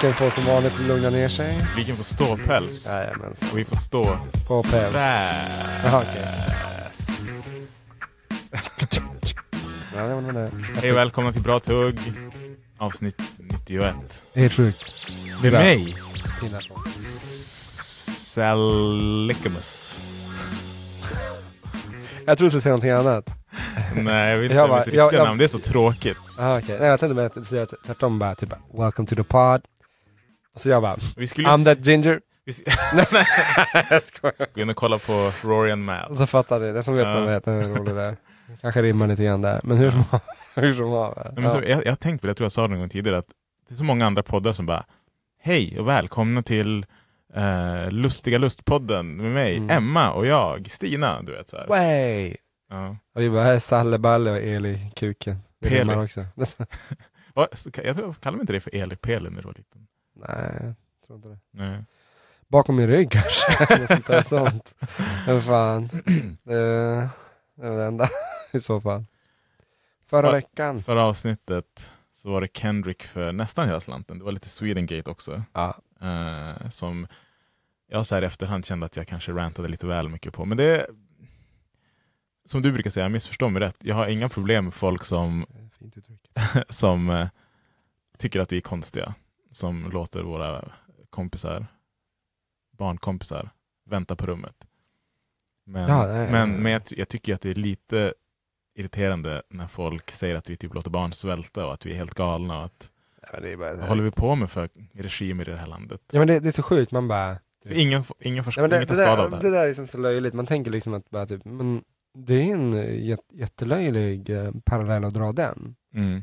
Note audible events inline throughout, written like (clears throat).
Publiken får som vanligt lugna ner sig. Vi kan få ståpäls. Jajamensan. Och vi får stå På päls. Jaha, okej. (laughs) Ja, det var det. Hej och välkomna till Bra Tugg. Avsnitt 91. Helt sjukt. Med Bra. mig. Salikamus. Jag tror du skulle säga någonting annat. Nej, jag vill inte Jag säga bara- mitt riktiga jag- jag- namn. Det är så tråkigt. Aha, okej. Nej, jag tänkte bara att skulle göra tvärtom bara typ Welcome to the pod. Så jag bara Vi skulle I'm that ginger. Vi s- (laughs) Nej, jag skojar. (laughs) Gå in och kolla på Rory and Mal. Så fattar ni, det som vet Ja. vet, är rolig där. Kanske rimmar lite grann där, men hur som (laughs) hur som. Nej, men så, jag, jag har tänkt på det, jag tror jag sa det någon gång tidigare, att det är så många andra poddar som bara Hej och välkomna till eh, Lustiga Lustpodden med mig, Mm. Emma och jag, Stina. Du vet så här. Way! Ja. Och vi bara, här är Salle Balle och Eli Kuken. Det Peli. också. Jag tror, kallar man inte det för Eli Peli när du var liten? Nej, jag tror inte det. Nej. Bakom min rygg kanske, (laughs) Något sånt där sånt. Men fan, det, det var det enda i så fall. Förra För- veckan. Förra avsnittet så var det Kendrick för nästan hela slanten. Det var lite Swedengate också. Ja. Eh, som jag så här i efterhand kände att jag kanske rantade lite väl mycket på. Men det som du brukar säga, missförstå mig rätt. Jag har inga problem med folk som, (laughs) som eh, tycker att vi är konstiga. Som låter våra kompisar, barnkompisar, vänta på rummet. Men, Ja, nej, men, nej. men jag, jag tycker att det är lite irriterande när folk säger att vi typ låter barn svälta och att vi är helt galna. Och att, Ja, det bara, vad håller vi på med för regimer i det här landet? Ja men det, det är så sjukt, man bara... För ingen, ingen, får, Ja, det, det, skada av det det här. där är liksom så löjligt, man tänker liksom att bara typ, men det är en jät, jättelöjlig eh, parallell att dra den. Mm.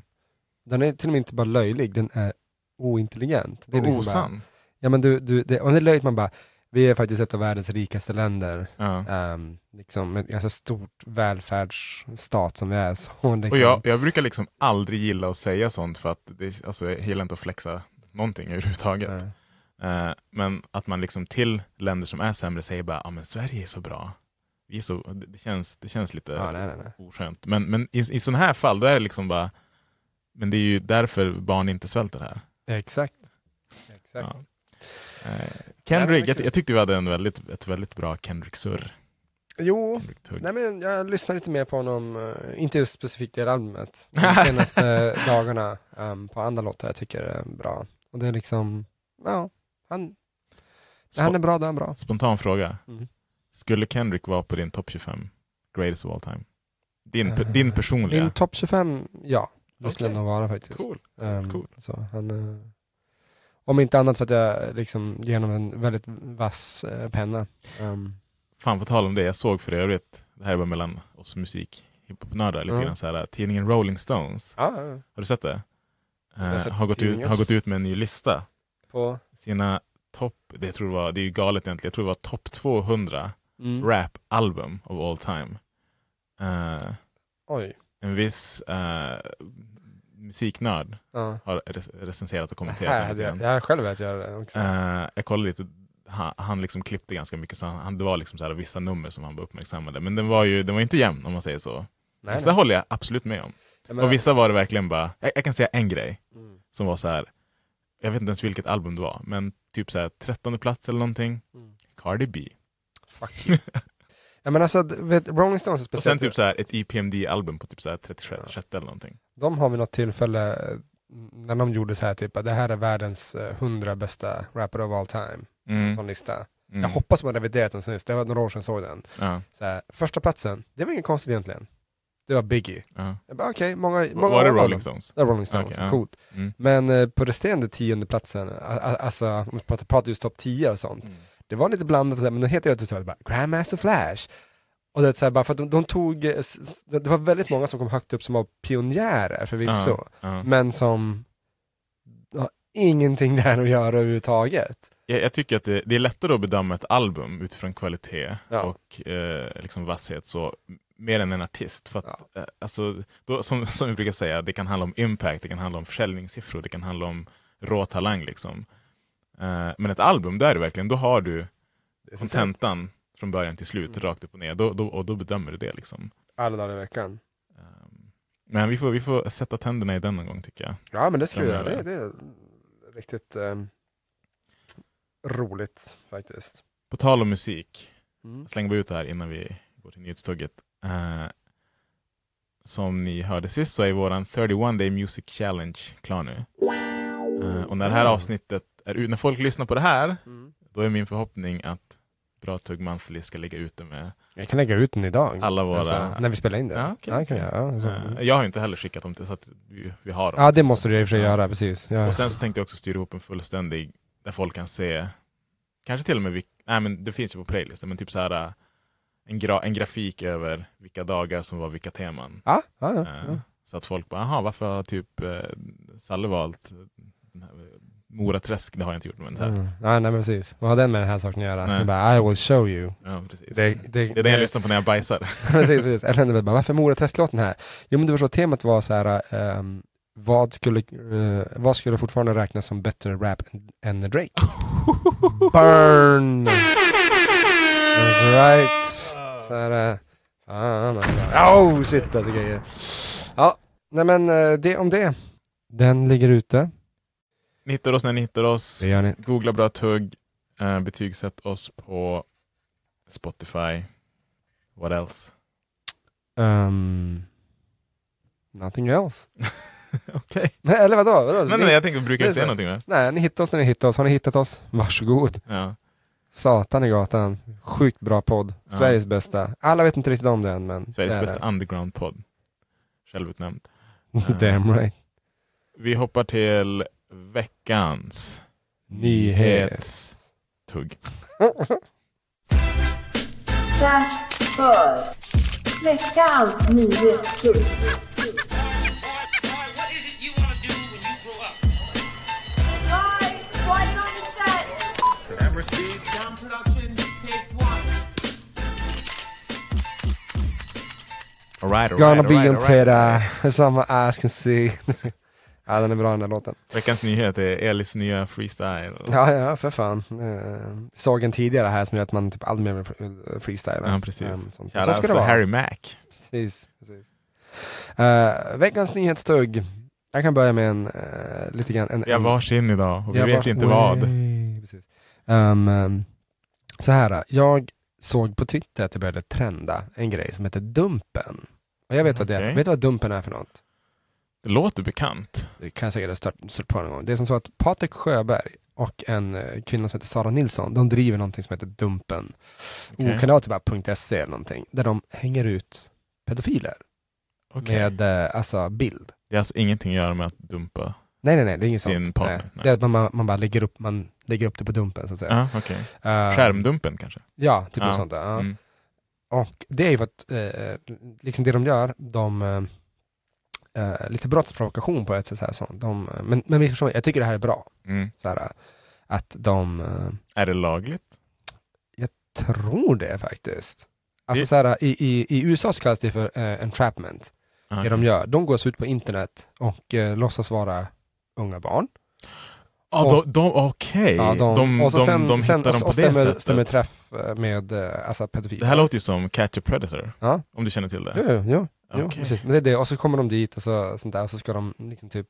Den är till och med inte bara löjlig, den är ointelligent. Det är liksom bara, osann. ja men du, du det, och det är löjligt man bara, vi är faktiskt ett av världens rikaste länder, Ja. um, liksom med ganska stort välfärdsstat som vi är. (laughs) Så liksom, Och jag, jag brukar liksom aldrig gilla att säga sånt för att det, alltså, jag gillar inte att flexa någonting (laughs) överhuvudtaget. eh, Eh, men att man liksom till länder som är sämre säger bara ah, men Sverige är så bra. Vi är så, det, det, känns, det känns lite ja, nej, nej, nej. oskönt. Men, men i, i sådana här fall, då är det liksom bara men det är ju därför barn inte svälter här. Exakt. Exakt. Ja. Eh, Kendrick, jag, jag tyckte vi hade en väldigt, ett väldigt bra Kendrick-surr. Jo, Kendrick-tugg. Nej men jag lyssnar lite mer på honom, eh, inte just specifikt det albumet, (laughs) de senaste dagarna um, på andra låtar jag tycker är bra. Och det är liksom, ja, han, när han är bra, då är han bra. Spontan fråga. Mm. Skulle Kendrick vara på din topp 25 greatest of all time? Din, Eh, din personliga? Din topp 25, ja, det skulle Okej. nog vara faktiskt. Cool. Ehm, cool. Så han, eh, om inte annat för att jag liksom genom en väldigt vass eh, penna. Um, Fan på tal om det, jag såg för övrigt, det här är bara mellan oss musik hiphop-nördar lite Ja. grann så här, tidningen Rolling Stones, ja, har du sett det? Eh, sett har, gått ut, har gått ut med en ny lista. på, Sina topp, det, jag tror det, var, det är ju galet egentligen, jag tror det var topp 200 mm. rap-album of all time. Eh, oj, en viss eh, musiknörd ja. har rec- recenserat och kommenterat här jag, jag själv velat göra det också. Eh, jag kollade lite, han, han liksom klippte ganska mycket, så han, det var liksom så här vissa nummer som han var uppmärksammade. Men den var ju den var inte jämn om man säger så. Nej, Vissa nej. håller jag absolut med om. Jag menar- Och vissa var det verkligen bara, jag, jag kan säga en grej Mm. som var så här. jag vet inte ens vilket album det var, men typ så här 13 plats eller någonting. Mm. Cardi B. Fuck. (laughs) ja men alltså, vet, Rolling Stones är Och sen speciellt. typ så här ett EPMD-album på typ så här 36 Ja. eller någonting. De har vid något tillfälle när de gjorde så här typ att det här är världens eh, 100 bästa rapper of all time, Mm. sån lista. Mm. Jag hoppas man reviderat den sen sist, det var några år sedan jag såg den. Ja, Så här, första platsen, det var inget konstigt egentligen. Det var Biggie. ja. Jag bara okej, många, många Var det Rolling. Stones? Det var Rolling Stones, ja. coolt. Mm. Men eh, på resterande tionde platsen, alltså om vi pratar, pratar just topp 10 och sånt, det var lite blandat, sådär, men det heter det var bara Grandmaster Flash. Och det är så bara för att de, de tog, eh, det var väldigt många som kom högt upp som var pionjärer förvisso, Ja, ja. men som har ingenting där att göra överhuvudtaget. Jag, jag tycker att det, det är lättare att bedöma ett album utifrån kvalitet Ja. och eh, liksom vasshet så mer än en artist. För att, eh, alltså, då, som, som vi brukar säga, det kan handla om impact, det kan handla om försäljningssiffror, det kan handla om rå talang. Liksom. Eh, men ett album, där är verkligen, då har du kontentan från början till slut, Mm. rakt upp och ner. Då, då, och då bedömer du det. Liksom. Alla dagar i veckan. Um, men vi får, vi får sätta tänderna i den någon gång tycker jag. Ja men det ska vi göra, det, det är riktigt ehm, roligt faktiskt. På tal om musik, Mm. Slänger bara ut det här innan vi går till nyhetstugget. Eh, som ni hörde sist så är våran 31 Day Music Challenge klar nu. Eh, och när det här avsnittet är när folk lyssnar på det här, Mm. då är min förhoppning att Bra Tugg Monthly ska ligga ute med Jag kan lägga ut den idag. alla våra... Alltså, när vi spelar in det. Ja, okej, ja, kan jag, ja, alltså. Eh, jag har inte heller skickat dem till så att vi, vi har dem. ja det måste du i och för sig Ja. göra, precis. Ja. Och sen så tänkte jag också styra ihop en fullständig där folk kan se, kanske till och med, vilk- nej men det finns ju på playlisten, men typ så här en, gra, en grafik över vilka dagar som var vilka teman. ja, ja, ja, Eh, ja. Så att folk bara, aha, varför har typ eh, Salle valt den här Moraträsk? Det har jag inte gjort, men så här. Mm. Nej, nej men precis. Vad har den med den här saken att göra? Nej. Jag bara, I will show you. Ja, precis. Det, Det, det, är det jag lyssnar på när jag bajsar. (laughs) precis, precis. Eller bara, varför Moraträsk-låten här? Jo men det var så, temat var så här, ehm, vad, skulle, eh, vad skulle fortfarande räknas som bättre rap än- Drake? (laughs) Burn! That's right. Så här, fan alltså. Oh shit alltså grejer. Ja, nej men eh, det om det. Den ligger ute. Ni hittar oss när ni hittar oss. Det gör ni. Googla Bra Tugg. Eh, betygsätt oss på Spotify. What else? Um, nothing else. (laughs) Okej. Nej, Eller vadå? vadå? Ni- nej, jag tänkte, brukar du säga någonting? Va? Nej, ni hittar oss när ni hittar oss. Har ni hittat oss? Varsågod. Ja. Satan i gatan. Sjukt bra podd. Ja. Sveriges bästa. Alla vet inte riktigt om det än, men Sveriges bästa underground-podd. Självutnämnd. (laughs) Damn right. Vi hoppar till veckans Nyhet. nyhetstugg. Dags för veckans nyhetstugg. All right, all Gonna right, be all right, on all right. Twitter, some eyes can see. (laughs) ja, den är bra den där låten. Veckans nyhet är Elis nya freestyle. Ja, ja, för fan. Uh, såg en tidigare här som gör att man typ aldrig mer vill freestyla. Ja, precis. Um, sånt. Kära Så ska det alltså vara. Harry Mac. Precis. precis. Eh, veckans nyhetstugg. Jag kan börja med en, eh, lite grann. En, har varsin idag och vi vet vars- inte vad. Way. Precis. Um, um, så här, jag såg på Twitter att det började trenda en grej som heter Dumpen. Och jag vet vad det är. Vet du vad Dumpen är för något? Det låter bekant. Det kan jag säkert ha stört på någon gång. Det är som så att Patrik Sjöberg och en eh, kvinna som heter Sara Nilsson, de driver någonting som heter Dumpen. Okay. Okanaltillbaka.se eller någonting. Där de hänger ut pedofiler Okej. med eh, alltså bild. Det är alltså ingenting att göra med att dumpa. Nej, nej, nej, det är inget sånt. partner, Nej. nej. Det är att man, man, bara lägger upp, man lägger upp det på Dumpen så att säga. Ja, okej. Eh, Skärmdumpen kanske? Ja, typ något sånt där. Ja. Mm. Och det är ju för att, eh, liksom det de gör, de, eh, lite brottsprovokation på ett sätt. Så här, så. De, men men missförstå mig, jag tycker det här är bra. Mm. Så här, att de, eh, Är det lagligt? tror det faktiskt. Alltså Det- så här, i, i, i USA så kallas det för eh, entrapment. Ah, Det de gör, de går ut på internet och eh, låtsas vara unga barn. Ja, Och- de, de, okej. Ja, de, de, och så de, sen, de sen, hittar dem och på det stämmer, sättet. stämmer träff eh, med eh, alltså pedofiler. Det här låter ju som Catch a Predator. Ja. Om du känner till det. Jo, jo, jo. Okej. precis. Men det är det, och så kommer de dit och så, sånt där, och så ska de liksom typ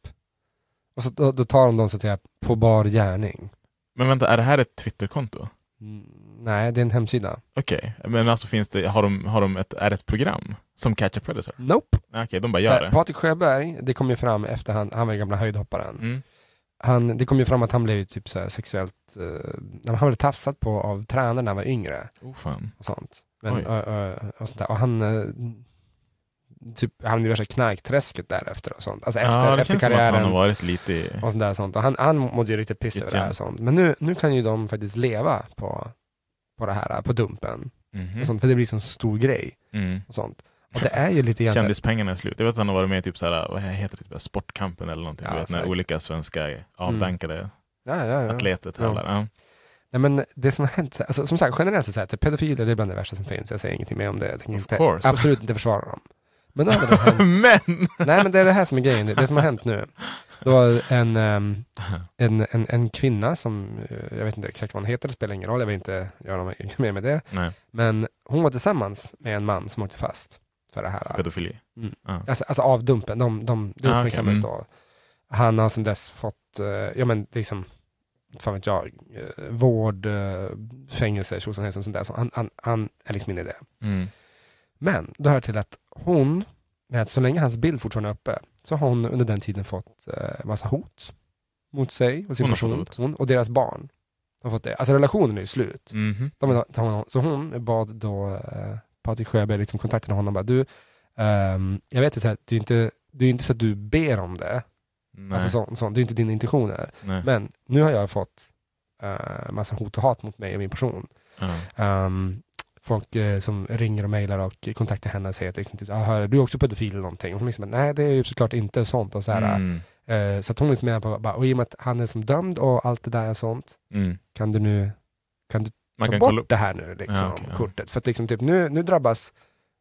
och så, då, då tar de dem så att säga på bar gärning. Men vänta, är det här ett Twitterkonto? Mm, nej, det är en hemsida. Okej, men alltså finns det, har de, har de ett, är det ett program som Catch a Predator? Nope. Okej, de bara gör det. Patrik Sjöberg, det kom ju fram efter han, han var ju gamla höjdhopparen. Mm. Han, det kom ju fram att han blev typ så sexuellt, eh, han blev tafsat på av tränare när han var yngre Oh, fan. och sånt. Men, och, och, och, sånt där. och han eh, typ, han blev värsta knarkträsket därefter och sånt. Alltså efter, ja, det efter känns som att han karriären. har varit lite i... och sånt där sånt. Och han, han mådde ju riktigt piss över det här och sånt. Men nu, nu kan ju de faktiskt leva på, på det här, på dumpen. Mhm. Och sånt, för det blir så stor grej Mm. och sånt. Och det är ju lite grann... Kändispengarna är slut. Jag vet att han har varit med i typ såhär, vad heter det, typ Sportkampen eller någonting. Ja, du vet när olika svenska avdankade Ja, ja, ja. atleter tävlar. Ja. Nej, men det som har hänt, alltså, som sagt generellt så säger jag att pedofiler det är bland det värsta som finns. Jag säger ingenting mer om det. Jag tänker inte, absolut inte försvara dem. Men då hade det hänt, (laughs) Men! nej men det är det här som är grejen, det som har hänt nu. Det var en, ehm, (laughs) en, en, en kvinna som, eh, jag vet inte exakt vad hon heter, det spelar ingen roll, jag vill inte göra något mer med det. Nej, Men hon var tillsammans med en man som åkte fast för det här. pedofili. Mm. Ja. Alltså, alltså av dumpen, de, de, det Ah, uppmärksammades Mm. då. Han har sedan dess fått, eh, ja men liksom, inte fan vet jag, eh, vård, eh, fängelse, tjosan hejsan, sånt där. Så han, han, han är liksom inne i det. Mm. Men då hör till att hon, med så länge hans bild fortfarande är uppe, så har hon under den tiden fått eh, massa hot mot sig och sin Hon person. Hon och deras barn. har fått det. Alltså relationen är ju slut. Mhm. De, de, så hon bad då eh, Patrik Sjöberg liksom kontakta honom och bara du, ehm, jag vet här, det är inte det är inte så att du ber om det, Nej. alltså så, så, det är inte dina intentioner. Nej. Men nu har jag fått uh, massa hot och hat mot mig och min person. Ja. Ehm, folk eh, som ringer och mejlar och kontaktar henne och säger att liksom, typ, ah, är du också pedofil eller någonting? Och hon liksom, nej det är ju såklart inte sånt. Och så, här, Mm. eh, så att hon liksom menar på, bara, och i och med att han är som dömd och allt det där och sånt, Mm. kan du nu kan du Man ta kan bort kolla det här nu, liksom, Ja, ja. kortet? För att liksom, typ, nu, nu drabbas,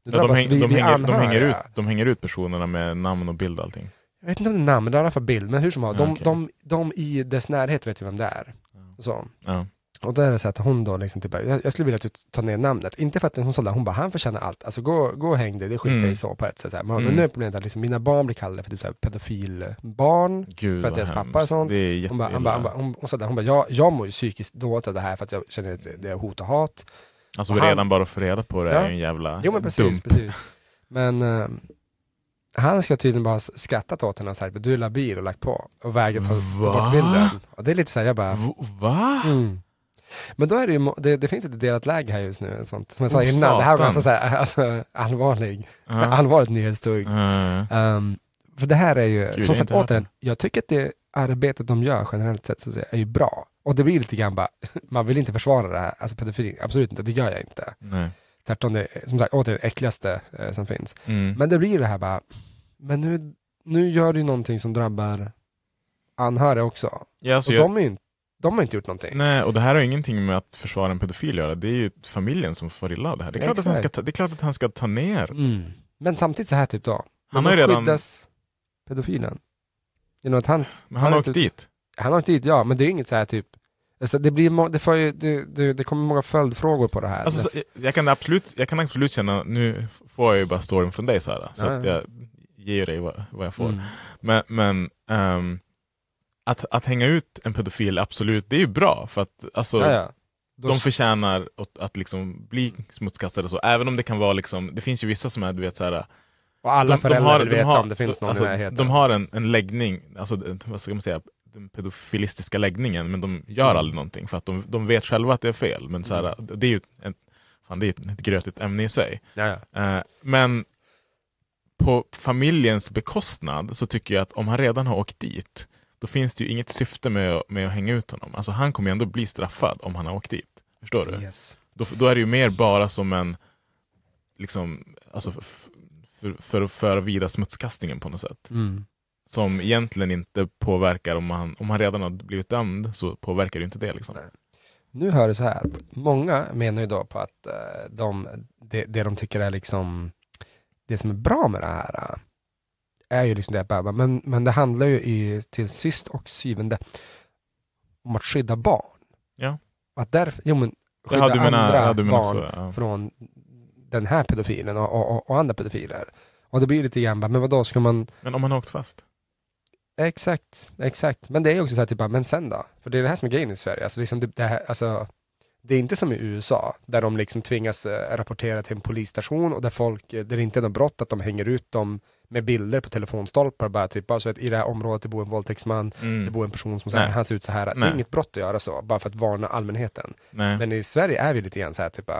nu Ja, de, drabbas häng, vi, de, vi hänger, de, hänger ut, de hänger ut personerna med namn och bild och allting. Jag vet inte om det är namn, det är i alla fall bild, men hur som helst, Ja, de, de, de i dess närhet vet ju vem det är. Så. Ja. Och då är det så att hon då liksom typ, jag, jag skulle vilja att du tar ner namnet. Inte för att hon sålde, hon bara, han förtjänar allt. Alltså gå, gå och häng dig, det skiter jag Mm. i så på ett sätt. Så här. Men, Mm. nu är problemet att liksom, mina barn blir kallade för typ så här, pedofilbarn. Gud För att deras pappa är sånt. Det är Hon bara, hon bara, hon hon, hon det, hon bara jag, jag mår ju psykiskt dåligt av det här för att jag känner att det är hot och hat. Alltså och han- redan bara att få reda på det Ja. är ju en jävla Jo men precis, dump. precis. Men eh, han ska tydligen bara ha skrattat åt henne och sagt du är labil och lagt på och vägrat ta, ta bort bilden. Och det är lite så här, jag bara, Va? mm. Men då är det ju, det, det finns ett delat läge här just nu, sånt. som jag sa Oh, innan, det här var satan. ganska så här, (laughs) alltså, allvarlig, Ja. allvarligt nyhetstugg. Ja. Um, för det här är ju, Gud, som sagt återigen, jag tycker att det arbetet de gör generellt sett så säga, är ju bra. Och det blir lite grann bara, (laughs) man vill inte försvara det här, alltså pedofili, absolut inte, det gör jag inte. Nej. Tvärtom, det är som sagt återigen det äckligaste eh, som finns. Mm. Men det blir det här bara, men nu, nu gör du någonting som drabbar anhöriga också. ja, alltså, och jag, de, är ju, inte- de har inte gjort någonting. Nej, och det här har ingenting med att försvara en pedofil att göra. Det är ju familjen som får illa av det här. Det är, klart att han ska ta, det är klart att han ska ta ner. Mm. Men samtidigt så här typ då, Han men har ju redan- skyddas pedofilen. Genom att hans, Men han har inte åkt ut- dit. Han har åkt dit, ja, men det är inget så här typ Alltså det, blir, må- det, får ju, det, det, det kommer många följdfrågor på det här. Alltså, så, jag, kan absolut, jag kan absolut känna, nu får jag ju bara storyn från dig så, här, så Ja, att ja. jag ger dig vad, vad jag får. Mm. Men, men ehm, att, att hänga ut en pedofil, absolut, det är ju bra. För att alltså, ja, ja. Då, de förtjänar att, att liksom bli smutskastade så. Även om det kan vara liksom, det finns ju vissa som är, du vet så här, och alla föräldrar vill veta har- om det finns någon alltså, i närheten. De har en, en läggning, alltså vad ska man säga, den pedofilistiska läggningen, men de gör Mm. aldrig någonting för att de, de vet själva att det är fel. Men så här, det är ju ett, fan, det är ett, ett grötigt ämne i sig. ja, ja. Eh, men på familjens bekostnad så tycker jag att om han redan har åkt dit, då finns det ju inget syfte med, att- med att hänga ut honom. Alltså han kommer ju ändå bli straffad om han har åkt dit. Förstår du? Yes. Då, då är det ju mer bara som en, liksom, alltså f- för, för att föra vidare smutskastningen på något sätt. Mm. Som egentligen inte påverkar, om han, om han redan har blivit dömd så påverkar det inte det. Liksom. Nu hör det så här att många menar ju då på att eh, de, det, det de tycker är liksom det som är bra med det här eh, är ju liksom det att bara, men, men det handlar ju i, till sist och syvende om att skydda barn. Ja. Att därför, jo men skydda Ja, andra menar barn så. Ja. från den här pedofilen och, och, och, andra pedofiler. Och det blir lite grann men vad då ska man Men om han har åkt fast? Exakt, exakt. Men det är också så här, typ, men sen då? För det är det här som är grejen i Sverige. Alltså, liksom, det, det, här, alltså, det är inte som i USA, där de liksom tvingas eh, rapportera till en polisstation och där folk, eh, där det inte är något brott, att de hänger ut dem med bilder på telefonstolpar, bara typ, bara så att i det här området det bor en våldtäktsman, det Mm. bor en person som så här, han ser ut så här. Det Nej. är inget brott att göra så, bara för att varna allmänheten. Nej. Men i Sverige är vi lite grann så här, typ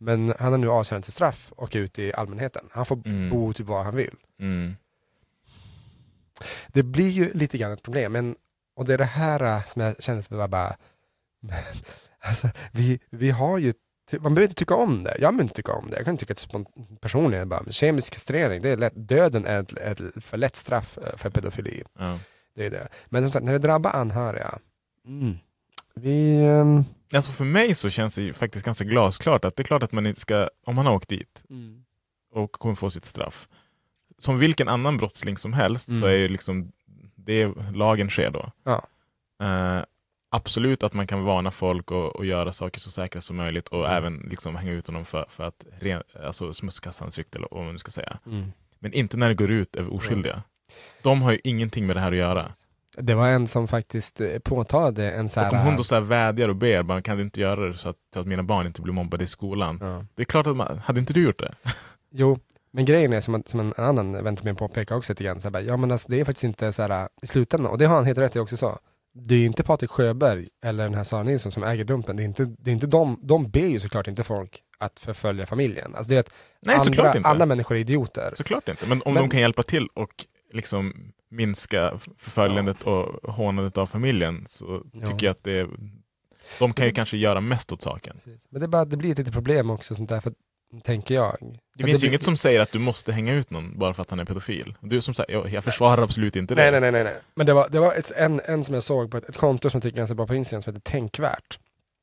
men han har nu avtjänat sitt straff och är ute i allmänheten. Han får Mm. bo typ var han vill. Mm. Det blir ju lite grann ett problem, men, och det är det här äh, som jag känner som bara, bara (laughs) men, alltså, vi, vi har ju, man behöver inte tycka om det, jag behöver inte tycka om det, jag kan tycka att personligen bara, kemisk kastrering, det är lätt, döden är ett, ett för lätt straff äh, för pedofili, Ja. det är det. Men som sagt, när det drabbar anhöriga, mm, vi, ehm, Alltså för mig så känns det faktiskt ganska glasklart att det är klart att man inte ska, om man har åkt dit och kommer få sitt straff, som vilken annan brottsling som helst så Mm. är ju liksom det lagen sker då. Ja. Eh, absolut att man kan varna folk och, och göra saker så säkra som möjligt och Mm. även liksom hänga ut honom för, för att ren, alltså smutskasta hans rykte eller vad man ska säga. mm. Men inte när det går ut över oskyldiga. De har ju ingenting med det här att göra. Det var en som faktiskt eh, påtalade en så Och här... om hon då så här vädjar och ber, bara, kan du inte göra det så att, så att mina barn inte blir mobbade i skolan? ja. Det är klart att man, hade inte du gjort det? (laughs) Jo, men grejen är som, som en annan vän till mig påpekar också lite grann, så här, ja men alltså, det är faktiskt inte så här i slutändan, och det har han helt rätt i också så. Det är ju inte Patrik Sjöberg eller den här Sara Nilsson som äger Dumpen, det är inte, det är inte de, de ber ju såklart inte folk att förfölja familjen. Alltså det är att Nej, andra, andra människor är idioter. Såklart inte. Men om Men- de kan hjälpa till och liksom minska förföljandet och hånandet av familjen så Ja. tycker jag att det är, de kan ju kanske göra mest åt saken. Men det, är bara, det blir ett litet problem också, sånt där, för, tänker jag. Det finns ju inget som säger att du måste hänga ut någon bara för att han är pedofil. Du som sagt, jag, jag försvarar absolut inte det. Nej, nej, nej, nej. Men det var, det var ett, en, en som jag såg på ett, ett konto som jag tycker ganska bra på Instagram som heter Tänkvärt.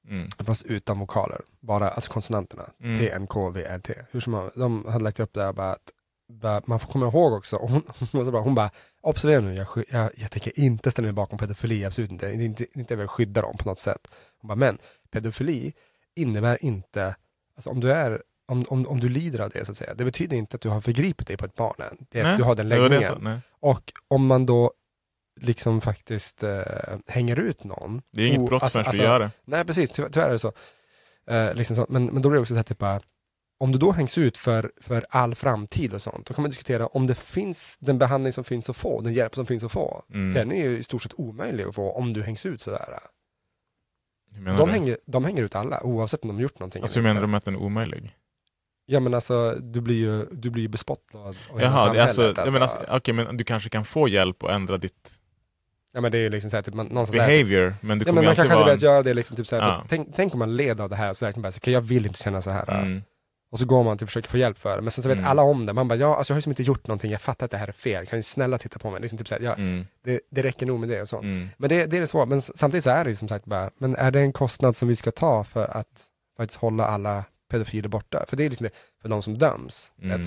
Mm. Fast utan vokaler, bara alltså konsonanterna. Mm. T-N-K-V-R-T. Hur som helst, de hade lagt upp det här bara att bara, man får komma ihåg också, hon, (laughs) hon, bra, hon bara, observera nu, jag, jag, jag tänker inte ställa mig bakom pedofili, absolut inte, inte, inte, inte jag vill skydda dem på något sätt. Hon bara, men pedofili innebär inte, alltså om du är om, om, om du lider av det så att säga, det betyder inte att du har förgripit dig på ett barn än. Det är Nej, att du har den läggningen. Nej. Och om man då liksom faktiskt eh, hänger ut någon. Det är inget o- brott alltså- förrän alltså- du gör det. Nej precis, tyvärr, tyvärr är det så. Eh, liksom så. Men, men då blir det också så här typ bara, om du då hängs ut för, för all framtid och sånt, då kan man diskutera om det finns den behandling som finns att få, den hjälp som finns att få. Mm. Den är ju i stort sett omöjlig att få om du hängs ut sådär. Menar De du? hänger, de hänger ut alla, oavsett om de gjort någonting. Alltså hur menar du med att den är omöjlig? Ja men alltså, du blir ju, du blir ju bespottad av hela är samhället. alltså, jag menar, alltså, okej, men du kanske kan få hjälp att ändra ditt Ja men det är ju liksom såhär, typ, man, någonstans där- behavior, men du Ja kommer men ju man kanske hade velat göra det liksom, typ såhär, Ja. tänk, tänk om man led av det här, så verkligen bara, så, okay, jag vill inte känna så här. Mm. Och så går man och försöker få hjälp för det, men sen så vet Mm. alla om det, man bara, ja alltså jag har liksom inte gjort någonting, jag fattar att det här är fel, kan ni snälla titta på mig? Liksom, typ såhär, ja, Mm. det, det räcker nog med det och sånt. Mm. Men det, det är det svåra, men samtidigt så är det ju som sagt bara, men är det en kostnad som vi ska ta för att faktiskt hålla alla pedofiler borta? För det är liksom det, för de som döms. Mm.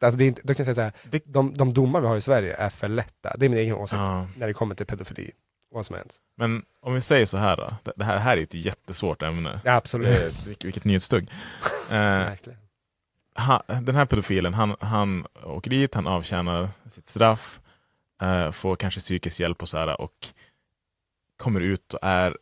Alltså det är inte, då kan jag säga så här, de, de domar vi har i Sverige är för lätta, det är min egen åsikt, Ja. när det kommer till pedofili. Vad som helst. Men om vi säger så här då, det- det här, här är ett jättesvårt ämne. Ja, absolut. vilket, vilket nyhetsstugg. (laughs) Eh, han, den här pedofilen, han, han åker dit, han avtjänar sitt straff, eh, får kanske psykisk hjälp och så här och kommer ut och är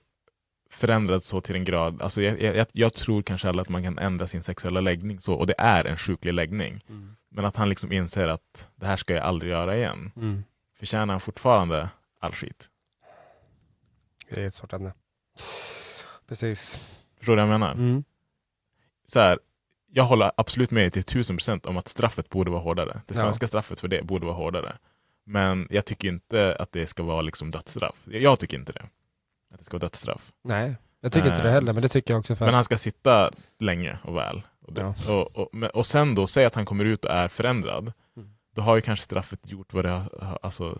förändrad så till en grad, alltså jag, jag, jag tror kanske alla att man kan ändra sin sexuella läggning så, och det är en sjuklig läggning. Mm. Men att han liksom inser att det här ska jag aldrig göra igen. Mm. Förtjänar han fortfarande all skit? Det är ett svårt ämne. Precis. Förstår du vad jag menar? Mm. Så här, jag håller absolut med till tusen procent om att straffet borde vara hårdare. Det Ja. svenska straffet för det borde vara hårdare. Men jag tycker inte att det ska vara liksom dödsstraff. Jag tycker inte det. Att det ska vara dödsstraff. Nej, jag tycker inte det Eh, heller, men det tycker jag också för Men han ska sitta länge och väl. Och, det, Ja. och, och, och sen då, säg att han kommer ut och är förändrad. Mm. Då har ju kanske straffet gjort vad det, alltså,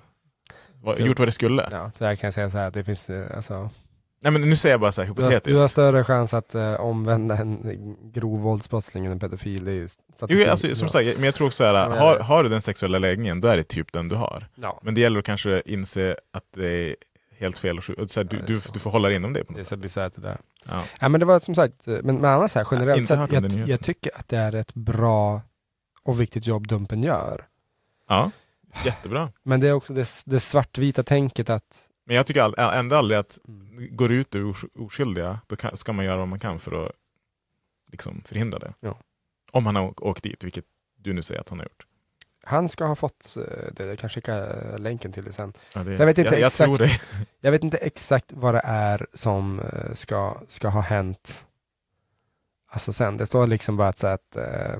vad, Så- gjort vad det skulle. Ja, tyvärr kan jag säga så här det finns, eh, alltså, Nej men nu säger jag bara så här du, har, hypotetiskt. du har större chans att eh, omvända en grov våldsbrottsling än en pedofil. Det är ju Jo, alltså, som sagt, men jag tror också så här, har, har du den sexuella läggningen, då är det typ den du har. Ja, Men det gäller att kanske inse att det helt fel. Och, så här, du, Ja, du, du får hålla dig inom det på det är något så sätt. bisarrt det där. Ja. Ja, men det var som sagt, eh, men, men annars här generellt Inte sett, jag, den nyheten. jag tycker att det är ett bra och viktigt jobb Dumpen gör. ja, jättebra. Men det är också det, det svartvita tänket att Men jag tycker all, ändå aldrig att Mm. går ut ur os- oskyldiga, då kan, ska man göra vad man kan för att liksom förhindra det. Ja. Om han har åkt dit, vilket du nu säger att han har gjort. Han ska ha fått eh, det, jag kan skicka eh, länken till det sen. Ja, det, Så jag vet inte jag, exakt- tror det. (laughs) Jag vet inte exakt vad det är som eh, ska, ska ha hänt. Alltså sen, det står liksom bara att, så att eh,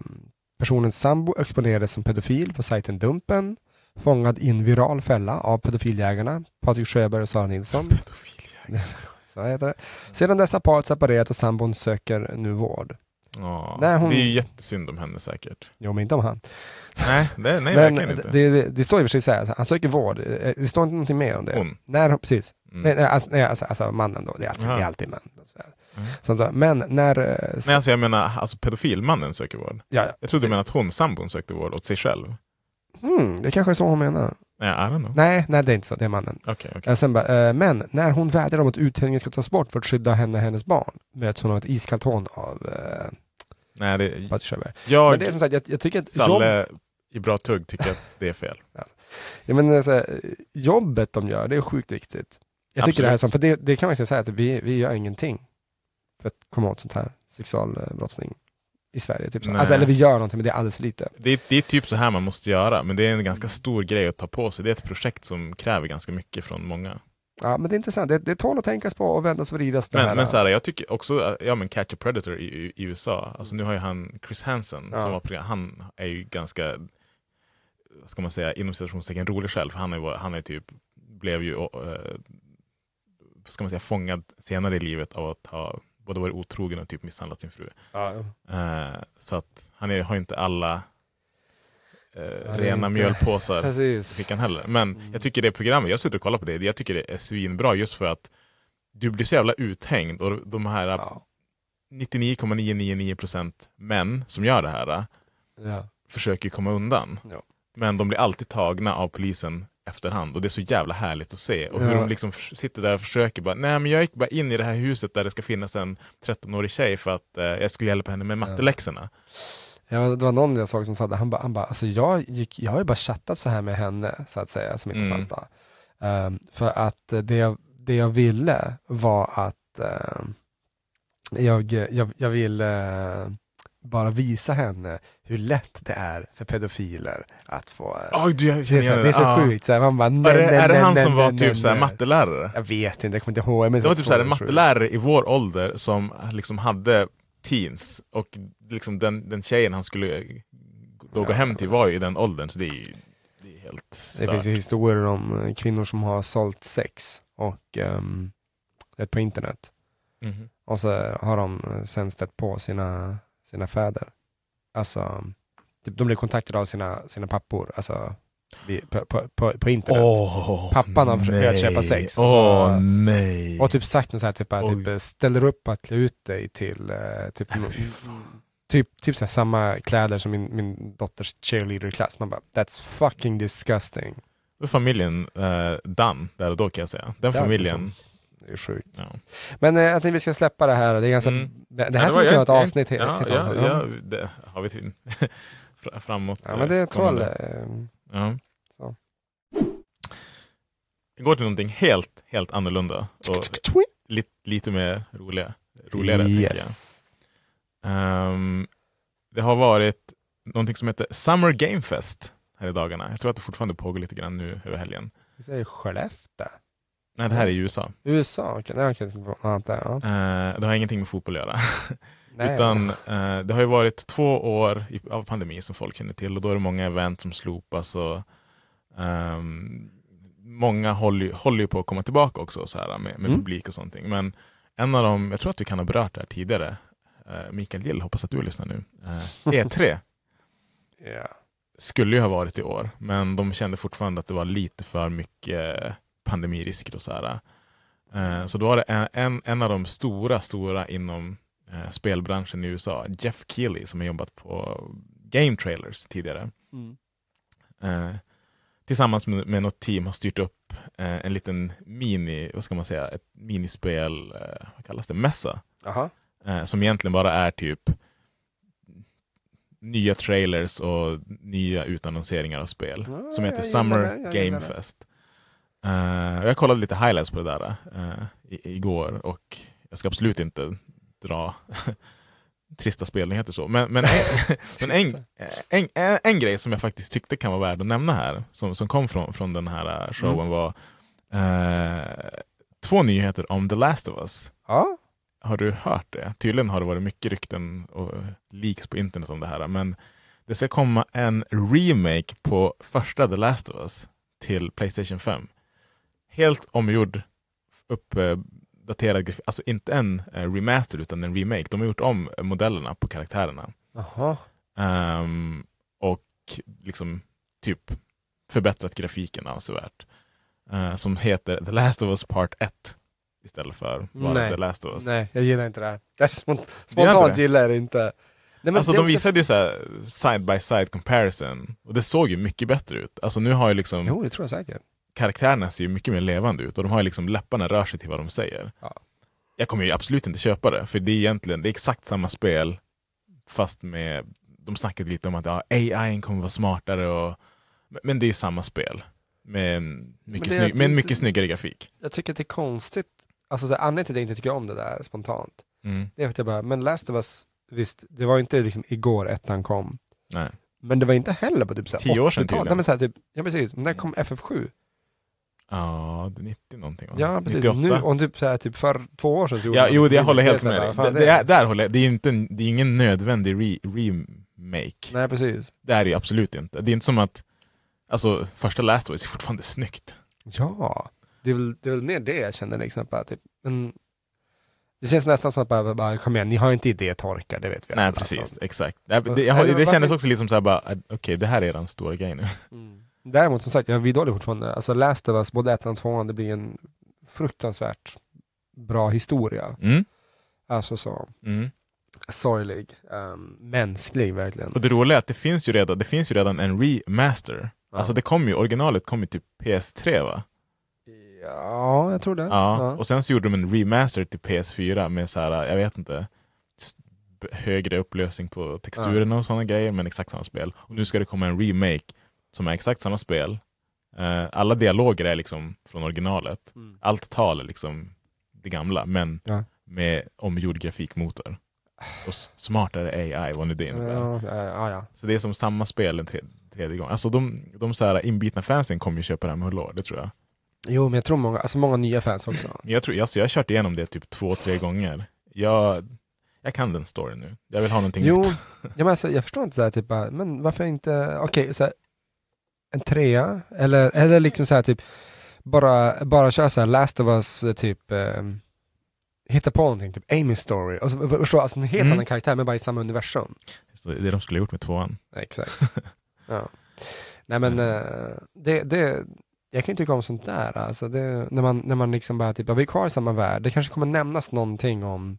personens sambo exponerades som pedofil på sajten Dumpen, fångad i en viral fälla av pedofiljägarna Patrik Sjöberg och Sara Nilsson. Pedofiljägare. (laughs) Så heter det. Sedan dess har paret separerat och sambon söker nu vård. Ja, Nej, hon- Det är ju jättesynd om henne säkert. Jo, men inte om han. Nej, det, nej (laughs) men verkligen inte. det, det, det står i och för sig så här, han söker vård. Eh, Det står inte någonting mer om det. Hon. När, precis. Mm. Nej, nej, alltså, nej alltså, alltså mannen då, det är alltid, Aha. det är alltid här. Mm. Så då, men när... eh, Nej, alltså jag menar, alltså pedofilmannen söker vård. ja, ja. Jag trodde du menade att hon, sambon, sökte vård åt sig själv. Hmm, det kanske är så hon menar. Nej, I don't know. Nej, nej det är inte så, det är mannen. Okej. Eh, Sen bara, eh, men när hon vädjar om att uthängningen ska tas bort för att skydda henne och hennes barn möts hon av ett iskallt hån av eh, Nej, det, Patrik jag, Men det är som sagt, jag, jag tycker att jobb, Salle i bra tugg tycker att det är fel. (laughs) ja, men, eh, så här, jobbet de gör, det är sjukt viktigt. Jag tycker det här är Absolut. som, för det, det kan man verkligen säga att vi, vi gör ingenting för att komma åt sånt här sexualbrottsling i Sverige. Typ så. Alltså, eller vi gör någonting, men det är alldeles för lite. Det är, det är typ så här man måste göra, men det är en ganska stor grej att ta på sig. Det är ett projekt som kräver ganska mycket från många. Ja, men det är intressant. Det, det tål att tänkas på och vändas och vridas. Men, men så här, jag tycker också, ja men Catch a Predator i, i, i USA, alltså nu har ju han Chris Hansen, Ja. som var program, han är ju ganska, vad ska man säga, inom citationstecken rolig själv, för han är, han är typ, blev ju, vad ska man säga, fångad senare i livet av att ha både varit otrogen och typ misshandlat sin fru. ja, Eh, så att han är, har inte alla eh, rena inte- mjölpåsar (laughs) i fickan heller. Men Mm. jag tycker det programmet, jag sitter och kollar på det, jag tycker det är svinbra just för att du blir så jävla uthängd och de här Ja. 99,999% män som gör det här Ja. försöker komma undan. Ja. Men de blir alltid tagna av polisen efterhand och det är så jävla härligt att se. Och hur Ja. de liksom sitter där och försöker bara, nej men jag gick bara in i det här huset där det ska finnas en 13-årig tjej för att eh, jag skulle hjälpa henne med matteläxorna. Ja, det var någon jag såg som sa det, han bara, han bara alltså jag, gick, jag har ju bara chattat så här med henne, så att säga, som inte Mm. fanns då. Ehm, för att det jag, det jag ville var att ehm, jag, jag, jag ville bara visa henne hur lätt det är för pedofiler att få... Oj, du, jag det, är så, det är så sjukt, så här, man bara nej, Är det, nej, är det nej, han nej, som var typ nej. mattelärare? Jag vet inte, jag kommer inte ihåg. Jag minns Det var typ en så sjukt. mattelärare i vår ålder som liksom hade teens och liksom den, den tjejen han skulle då gå Ja. hem till var ju i den åldern så det är, ju- det är helt Det stört. finns ju historier om eh, kvinnor som har sålt sex och um, på internet. Mhm. Och så har de eh, sen stött på sina, sina fäder. Alltså, typ, de blir kontaktade av sina, sina pappor, alltså på, på, på, på internet. Pappan har försökt köpa sex, och så- nej. Och typ sagt något så här, typ, typ ställer upp att klä ut dig till eh, typ, fan. typ, typ så samma kläder som min, min dotters cheerleader-klass. Man bara, that's fucking disgusting. Familjen eh, done där och då kan jag säga. Den familjen. Det är sjukt. Ja. Men eh, jag tänkte vi ska släppa det här. Det, är ganska, Mm. det, det här skulle kunna jag- vara ett jag- avsnitt. Ja, ja, avsnitt. ja, det har vi till. (laughs) Fra- Framåt. ja, men det eh, tror jag. eh, Ja. Så. Vi går till någonting helt, helt annorlunda och lite, lite mer roliga, roligare tänker jag. Yes. Ehm, det har varit någonting som heter Summer Game Fest här i dagarna. Jag tror att det fortfarande pågår lite grann nu över helgen. Vi säger Skellefteå. Nej, det här är i USA. USA, okej. Okay. Okay. Ja, där, ja. Eh, det har ingenting med fotboll att göra. (laughs) Nej. Utan eh, det har ju varit två år av pandemi som folk känner till och då är det många event som slopas och ehm, många håller, håller ju på att komma tillbaka också så här, med, med Mm. publik och sånt. Men en av dem, jag tror att vi kan ha berört det här tidigare, eh, Mikael Gill, hoppas att du lyssnar nu. Eh, E3 Ja. (laughs) skulle ju ha varit i år, men de kände fortfarande att det var lite för mycket pandemirisker och så här. Eh, Så då var det en, en, en av de stora, stora inom eh, spelbranschen i USA, Jeff Keely, som har jobbat på Game Trailers tidigare. Mm. Eh, tillsammans med, med något team har styrt upp eh, en liten mini, vad ska man säga, ett minispel, eh, vad kallas det, mässa. Aha. Eh, som egentligen bara är typ nya trailers och nya utannonseringar av spel. Ja, som heter Summer Game. Fest. Eh, jag kollade lite highlights på det där eh, i, igår och jag ska absolut inte dra (laughs) trista spelnyheter så. Men, men, en, (laughs) men en, en, en, en grej som jag faktiskt tyckte kan vara värd att nämna här, som, som kom från, från den här eh, showen Mm. var eh, två nyheter om The Last of Us. Ja, Har du hört det? Tydligen har det varit mycket rykten och leaks på internet om det här. Men det ska komma en remake på första The Last of Us till Playstation 5. Helt omgjord, uppdaterad grafik. Alltså inte en eh, remaster utan en remake. De har gjort om modellerna på karaktärerna. Ehm, och liksom typ förbättrat grafiken avsevärt. Eh, som heter The Last of Us Part 1 istället för bara Nej. The Last of Us. Nej, jag gillar inte det här. Det är spont- spontant inte det? gillar jag det inte. Nej, alltså de också- visade ju så här side by side comparison och det såg ju mycket bättre ut. Alltså nu har ju liksom Jo, det tror jag säkert. Karaktärerna ser ju mycket mer levande ut och de har ju liksom läpparna rör sig till vad de säger. Ja. Jag kommer ju absolut inte köpa det, för det är egentligen det är exakt samma spel fast med, de snackade lite om att ja, AI kommer vara smartare och men- det är ju samma spel. Med en mycket, snygg, med det mycket inte- snyggare grafik. Jag tycker att det är konstigt. Alltså så här, anledningen till att jag inte tycker om det där spontant. Mm. Det är för att jag bara, men Last of Us, visst, det var inte liksom igår ettan kom. Nej. Men det var inte heller på typ så här Tio år sedan 80-tal. tydligen. Nej, men så här, typ, ja precis, när kom FF7? Ja, det är 90 någonting va? Ja precis, 98. nu, om typ så här, typ för två år sedan så gjorde Ja, jo, det jag håller helt Det med dig. Det, det, är- där håller jag, det är ju inte, en- det är ingen nödvändig re, remake. Nej precis. Det är det ju absolut inte. Det är inte som att, alltså första Last of Us är fortfarande snyggt. Ja, det är väl, det är väl mer det jag känner liksom. Bara, typ, men det känns nästan som att bara, bara, kom igen, ni har inte idétorka, det vet vi Nej alla, precis, alltså. exakt. Det, det, jag, det varför- kändes också lite som såhär bara, äh, okej det här är den stora grejen nu. Mm. Däremot som sagt, jag vidhåller fortfarande, alltså Last of Us, både ettan och tvåan, det blir en fruktansvärt bra historia. Mm. Alltså så Mm. sorglig, um, mänsklig verkligen. Och det roliga är att det finns ju redan, det finns ju redan en remaster. Ja. Alltså det kom ju, originalet kom ju till PS3 va? Ja, jag tror det. Ja. Och sen så gjorde de en remaster till PS4 med så här, jag vet inte, högre upplösning på texturerna och sådana grejer, men exakt samma spel. Och nu ska det komma en remake som är exakt samma spel. Eh, alla dialoger är liksom från originalet. Mm. Allt tal är liksom det gamla, men Ja. med omgjord grafikmotor. Och smartare AI, vad nu det innebär. Ja, ja, ja. Så det är som samma spel en tre, tredje gång. Alltså de, de så här inbitna fansen kommer ju köpa det här med hullor, det tror jag. Jo, men jag tror många, alltså många nya fans också. (clears throat) Jag, tror, alltså jag har kört igenom det typ två, tre gånger. Jag, jag kan den storyn nu. Jag vill ha någonting Jo, nytt. ja, men alltså, jag förstår inte så här, typ, men varför inte, okej, så här, en trea, eller, eller liksom så här, typ, bara, bara köra så här Last of Us, eh, typ, eh, hitta på någonting, typ Amy story, och så, förstå, alltså en helt Mm. annan karaktär, men bara i samma universum. Så det de skulle ha gjort med tvåan. Exakt. (laughs) ja. Nej men, eh, det, det, jag kan ju tycka om sånt där, alltså det, när man, när man liksom bara, typ, ja, vi är kvar i samma värld, det kanske kommer nämnas någonting om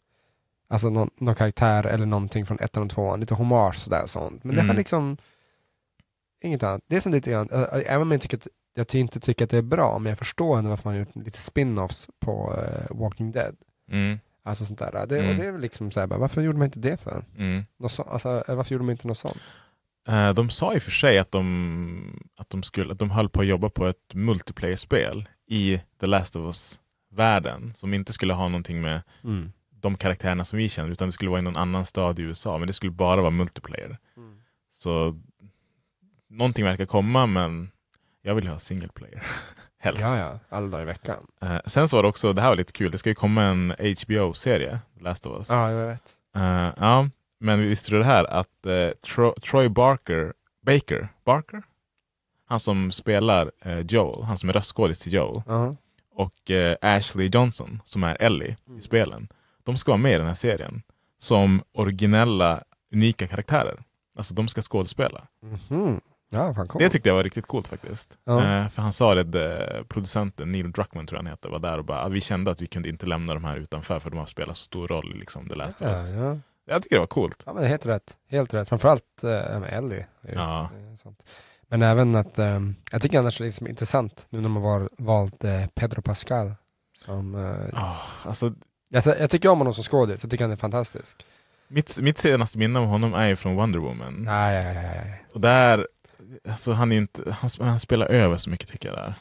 Alltså någon, någon karaktär eller någonting från ettan och tvåan, lite hommage sådär sånt. Men det har Mm. liksom inget annat. Det är som lite grann, äh, även om jag, tycker att, jag inte tycker att det är bra, men jag förstår ändå varför man har gjort lite spin-offs på eh, Walking Dead. Mm, Alltså sånt där. Det, Mm. Och det är väl liksom såhär, bara, varför gjorde man inte det för? mm. Något så, alltså, eh, varför gjorde man inte något sånt? Eh, de sa i och för sig att de, att, de skulle, att de höll på att jobba på ett multiplayer-spel i The Last of Us-världen som inte skulle ha någonting med de karaktärerna som vi känner utan det skulle vara i någon annan stad i USA men det skulle bara vara multiplayer. Så någonting verkar komma men jag vill ha single player. (laughs) Helst. Ja, ja, alla dagar i veckan. Eh, sen så var det också, det här var lite kul, det ska ju komma en HBO-serie, Last of Us. Ja, jag vet. Eh, ja, men visste du det här att eh, Tro- Troy Barker, Baker, Barker? Han som spelar eh, Joel, han som är röstskådis till Joel, Ja. och eh, Ashley Johnson som är Ellie Mm. i spelen. De ska vara med i den här serien som originella, unika karaktärer. Alltså de ska skådespela. Mhm. Ja, fan cool. Det tyckte jag var riktigt coolt faktiskt. Ja. Eh, för han sa det, eh, producenten Neil Druckmann tror jag han heter, var där och bara, ah, vi kände att vi kunde inte lämna de här utanför för de har spelat så stor roll i liksom, The Last of ja, Us. ja. Jag tycker det var coolt. ja, men helt rätt. Helt rätt. Framförallt äh, med Ellie. Ja. är sant. Men även att, ehm, jag tycker annars det är liksom intressant nu när man har valt eh, Pedro Pascal. Som, eh, Ah, alltså, jag, jag tycker om honom som skådis, jag tycker han är fantastisk. mitt, mitt senaste minne av honom är ju från Wonder Woman. Nej, nej, nej. Och där, alltså han, är inte, han, han spelar över så mycket tycker jag där.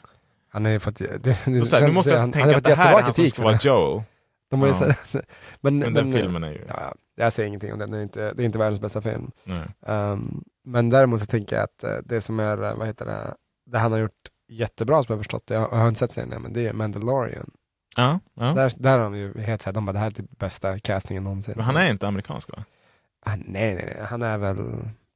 Han har ju fått, det, det, Så så här, nu måste han- jag han tänka har att det här är han som ska vara. Joe. (laughs) De Ja. sett- (laughs) men, Men den men- filmen är ju... Ja, ja, jag säger ingenting om den, det är inte, det är inte världens bästa film. Um, men däremot så tänker jag att eh, det som är, eh, vad heter det, det han har gjort jättebra som jag har förstått det, jag har inte sett serien men det är Mandalorian. Ja, ja. Där, där har de ju helt såhär, de bara det här är typ bästa castingen någonsin. Men han är inte amerikansk va? ah, nej, nej, nej, han är väl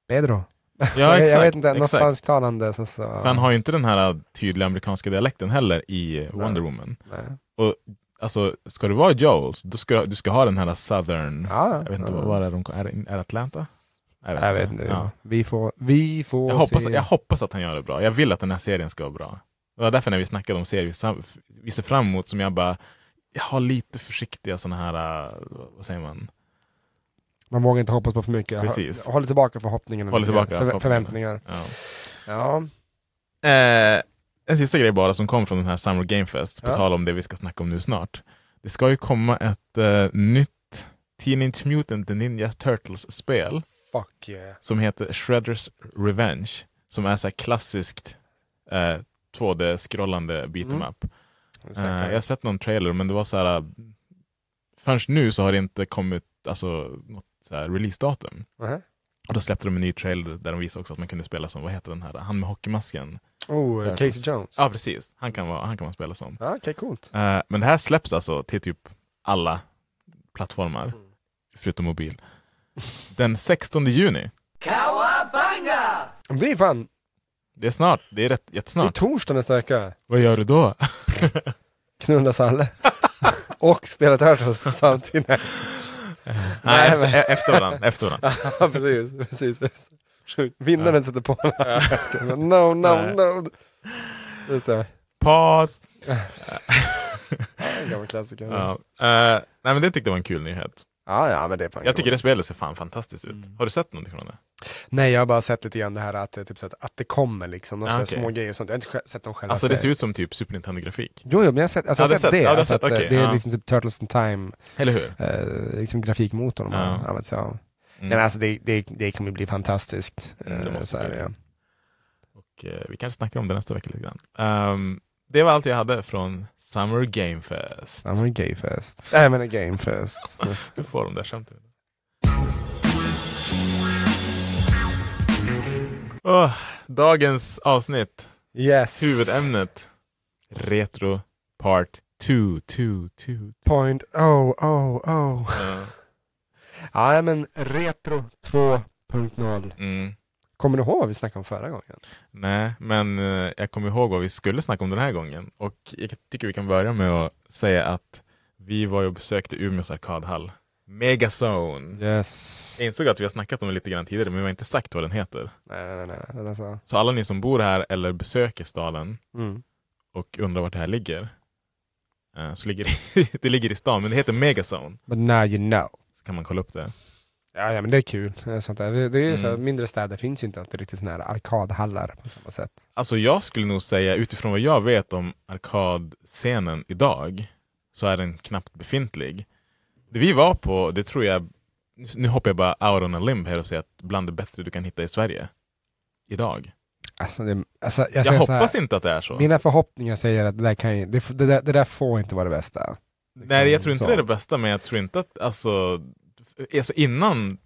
Pedro. Ja, (laughs) jag, exakt. jag vet inte, någon exakt. spansktalande så, så För han har ju inte den här tydliga amerikanska dialekten heller i Wonder Woman. nej. Alltså, ska du vara Joel, så då ska du ska ha den här southern... Ja, Jag vet inte, ja. vad var det de Är det är det Atlanta? Jag vet inte. Ja. Vi får, vi får Jag, hoppas, se. jag hoppas att han gör det bra. Jag vill att den här serien ska vara bra. Det var därför när vi snackade om serier vi ser fram emot som jag bara, jag har lite försiktiga sådana här, äh, vad säger man? Man vågar inte hoppas på för mycket. Precis. Håll- Håller tillbaka förhoppningarna. Håller tillbaka förhoppningarna. förväntningar. Ja. Ja. Eh, en sista grej bara som kom från den här Summer Game Fest, på Ja. tal om det vi ska snacka om nu snart. Det ska ju komma ett eh, nytt Teenage Mutant Ninja Turtles-spel yeah. som heter Shredders Revenge, som är så klassiskt eh, 2D-scrollande beat em Mm. up. Eh, jag har sett någon trailer, men det var så här. Förrän nu så har det inte kommit alltså, något så här releasedatum. uh Och då släppte de en ny trailer där de visade också att man kunde spela som, vad heter den här, han med hockeymasken. Oh, Turtles. Casey Jones. Ja, precis. Han kan, vara, han kan man spela som. Ja, okej, coolt. Eh, men det här släpps alltså till typ alla plattformar, Mm. förutom mobil. Den 16 juni. Det är fan, Det är snart. Det är rätt, det är jättesnart. torsdag nästa vecka. Vad gör du då? Knulla Salle. (laughs) Och spela Turtles samtidigt. Nej, efter, efter varandra. Efter varandra. (laughs) ja, precis. precis. Vinnaren sätter på den. (laughs) No, no, Nej. no. Det så här. Paus! (laughs) Ja, en gammal klassiker. Ja. Ja. Eh, nej men det tyckte jag var en kul nyhet. Ja, men det är fan Jag tycker det spelet ser fan fantastiskt ut. Mm. Har du sett någonting från det? Nej, jag har bara sett lite grann det här att, det är typ så att, att det kommer liksom. Och Ja, så okej. små grejer och sånt. Jag har inte sett dem själva. Alltså det ser ut som typ Super Nintendo-grafik. Jo, jo, men jag har sett, alltså, Ja, jag har sett det. ja, har sett, sett, okej, det är ja. liksom typ Turtles in Time, Eller hur? eh, liksom grafikmotorn de Ja. har använt sig av. Mm. Nej men alltså det, det, det kommer bli fantastiskt. Mm, det Eh, måste så är bli. ja. Och eh, vi kanske snackar om det nästa vecka lite grann. Ehm, det var allt jag hade från Summer Game Fest. Ja men gayfest. Nej jag menar gamefest. Du (laughs) får de där skämten. Åh, dagens avsnitt, yes. huvudämnet, Retro Part 2, 2, 2. Point oh oh oh. Ja, Ja men Retro 2.0. mm. Kommer du ihåg vad vi snackade om förra gången? Nej, men eh, jag kommer ihåg vad vi skulle snacka om den här gången. Och jag tycker vi kan börja med att säga att vi var och besökte Umeås arkadhall. Megazone. Yes. Jag insåg att vi har snackat om det lite grann tidigare, men vi har inte sagt vad den heter. Nej nej nej. nej. Alltså. Så alla ni som bor här eller besöker staden Mm. och undrar vart det här ligger. eh, Så ligger det, (laughs) det ligger i stan, men det heter Megazone. But now you know. Så kan man kolla upp det. Ja, ja men det är kul. Det sånt där. Det, det är så här, Mm. mindre städer finns inte alltid riktigt sådana här arkadhallar på samma sätt. Alltså jag skulle nog säga, utifrån vad jag vet om arkadscenen idag, så är den knappt befintlig. Det vi var på, det tror jag, nu- hoppar jag bara out on a limb här och säger att bland det bättre du kan hitta i Sverige. Idag. Alltså, det, alltså, jag, Jag, så här, hoppas inte att det är så. Mina förhoppningar säger att det där, kan ju, det, det, där, det där får inte vara det bästa. Nej, jag tror inte Så. det är det bästa, men jag tror inte att, alltså, alltså innan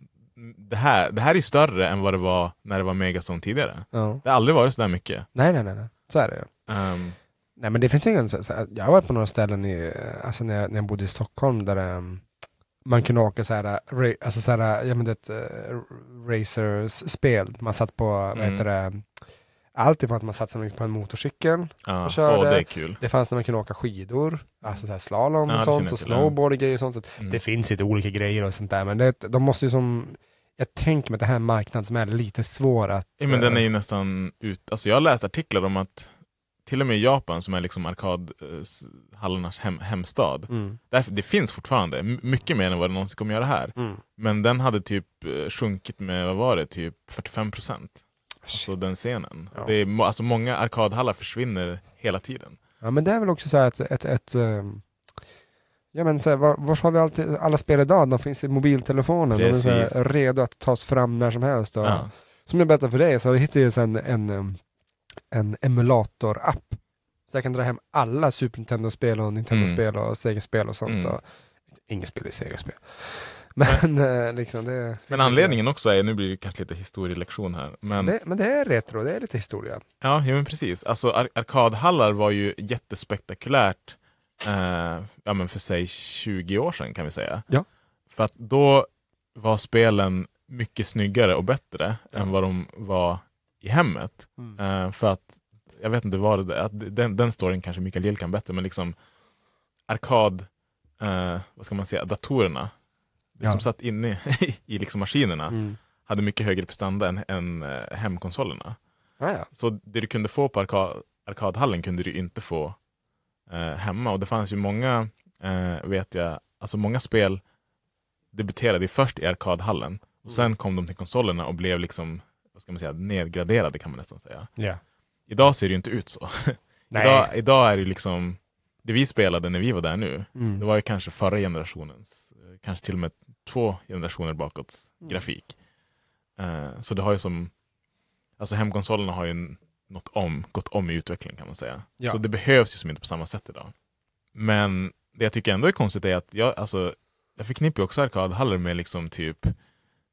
det här, det här är större än vad det var när det var Megazone tidigare. Ja. Det har aldrig varit så där mycket. Nej, nej, nej, nej. Så är det ju. Ehm, Nej men det finns ingen, så, så, här- jag har varit på några ställen i, alltså när jag, när jag bodde i Stockholm där um, man kunde åka så här, ra, alltså så här, ja men det, uh, racers-spel. Man satt på, vad Mm. heter det, allt ifrån att man sig på en motorcykel. ja, Och körde. åh, det är kul. Det fanns när man kunde åka skidor, alltså så här slalom och känner sånt och snowboard och grejer och sånt. Så Mm. Det finns lite olika grejer och sånt där men det, de måste ju som, jag tänker mig att det här är en marknad som är lite svår att... Ja, men den är eh, ju nästan ut... Alltså jag har läst artiklar om att till och med i Japan, som är liksom arkadhallarnas hem, hemstad, mm, där, det finns fortfarande mycket mer än vad det någonsin kommer göra här. mm. Men den hade typ eh, sjunkit med, vad var det, typ 45 procent. Alltså den scenen. Ja. Det är, alltså många arkadhallar försvinner hela tiden. Ja men det är väl också så här ett, ett, ett ehm, Ja men så här, var, var har vi alltid, alla spel idag? De finns i mobiltelefonen. De är Precis. här, redo att tas fram när som helst. Och, Ja. Som jag berättade för dig så hittade jag en, en, em, en emulator-app Så jag kan dra hem alla Super Nintendo-spel och Nintendo-spel och Sega-spel och sånt. Mm. Och, inget spel är Sega-spel. Men eh, liksom det... Men anledningen också är, nu blir det kanske lite historielektion här, men Det, men det är retro, det är lite historia. Ja, ja men precis. Alltså ar- arkadhallar var ju jättespektakulärt eh, ja, men för sig 20 år sedan kan vi säga. Ja. För att då var spelen mycket snyggare och bättre Ja. än vad de var i hemmet. Eh, för att, jag vet inte vad det är, den, den storyn kanske Mikael Gill kan bättre, men liksom arkad, eh, vad ska man säga, datorerna, det Ja. som satt inne (laughs) i liksom maskinerna, Mm. hade mycket högre prestanda än, än eh, hemkonsolerna. Ja, ja. Så det du kunde få på arka- arkadhallen kunde du inte få eh, hemma. Och det fanns ju många, eh, vet jag, alltså många spel debuterade först i arkadhallen. Och sen kom de till konsolerna och blev liksom, vad ska man säga, nedgraderade kan man nästan säga. Ja. Idag ser det ju inte ut så. (laughs) Idag, idag är det liksom, det vi spelade när vi var där nu, Mm. det var ju kanske förra generationens, eh, kanske till och med två generationer bakåt Mm. grafik. Eh, så det har ju som, alltså hemkonsolerna har ju något om, gått om i utveckling kan man säga. Ja. Så det behövs ju som inte på samma sätt idag. Men det jag tycker ändå är konstigt är att jag, alltså, jag förknippar ju också arkadhallar med liksom typ,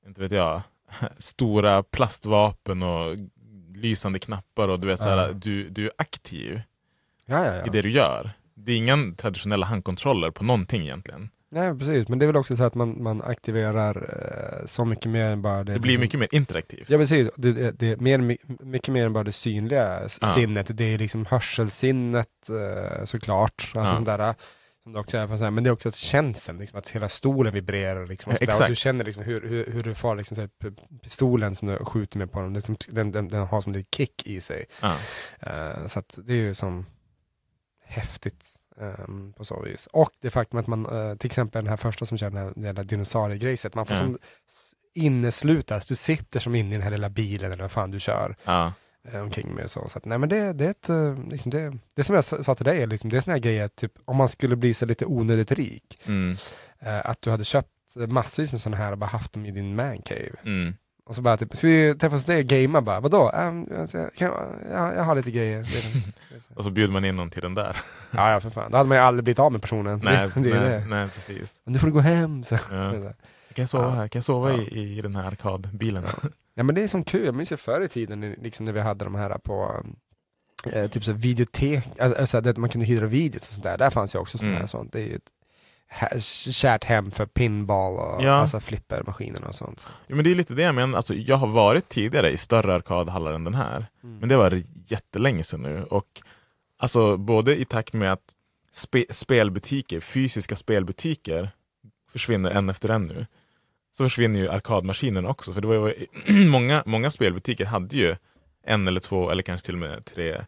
inte vet jag, (laughs) stora plastvapen och lysande knappar och du vet såhär, Ja. du, du är aktiv ja, ja. i det du gör. Det är inga traditionella handkontroller på någonting egentligen. Nej, precis. Men det är väl också så att man, man aktiverar eh, så mycket mer än bara det. Det blir mycket mer interaktivt. Ja, precis. Det, det, det är mer, my- mycket mer än bara det synliga Ja. sinnet. Det är liksom hörselsinnet eh, såklart. Alltså Ja. sånt där, som det också är, här, men det är också att känslan, liksom, att hela stolen vibrerar. Liksom, och Ja, sådär. och du känner liksom hur, hur, hur du får liksom, här, pistolen som du skjuter med på den, det är som, den, den, den har som en kick i sig. Ja. Eh, så att det är ju som häftigt ehm, på så vis. Och det faktum att man, eh, till exempel den här första som kör den här, jävla dinosauriegrejset, man får Ja. som inneslutas, du sitter som inne i den här lilla bilen eller vad fan du kör Ja. eh, omkring med så. så att, nej men det, det är ett, eh, liksom det, det som jag sa till dig, liksom, det är såna här grejer, typ om man skulle bli så lite onödigt rik, Mm. eh, att du hade köpt massvis med sådana här och bara haft dem i din mancave. Mm. Och så bara typ, ska vi träffas hos dig och gamea bara, vadå? Um, alltså, kan, ja, jag har lite grejer. Och så bjuder man in någon till den där. Ja, ja för fan. Då hade man ju aldrig blivit av med personen. nej, (laughs) det, det nej, det. nej, precis. Men nu får du gå hem. (laughs) Så. Ja. Där. Kan jag sova Ja. här? Kan jag sova Ja. i, i den här arkadbilen? Ja men det är som kul, jag minns ju förr i tiden liksom när vi hade de här på eh, typ så videotek, alltså, alltså där man kunde hyra videos och sånt där, där fanns ju också sånt Mm. här sånt. Det är ju ett kärt hem för pinball och Ja. alltså flippermaskinerna och sånt. Ja, men det är lite det jag menar. Alltså, jag har varit tidigare i större arkadhallar än den här. Men det var jättelänge sedan nu. Och alltså, både i takt med att spe, spelbutiker, fysiska spelbutiker försvinner en efter en nu, så försvinner ju arkadmaskinerna också. För det var ju, (clears throat) många, många spelbutiker hade ju en eller två, eller kanske till och med tre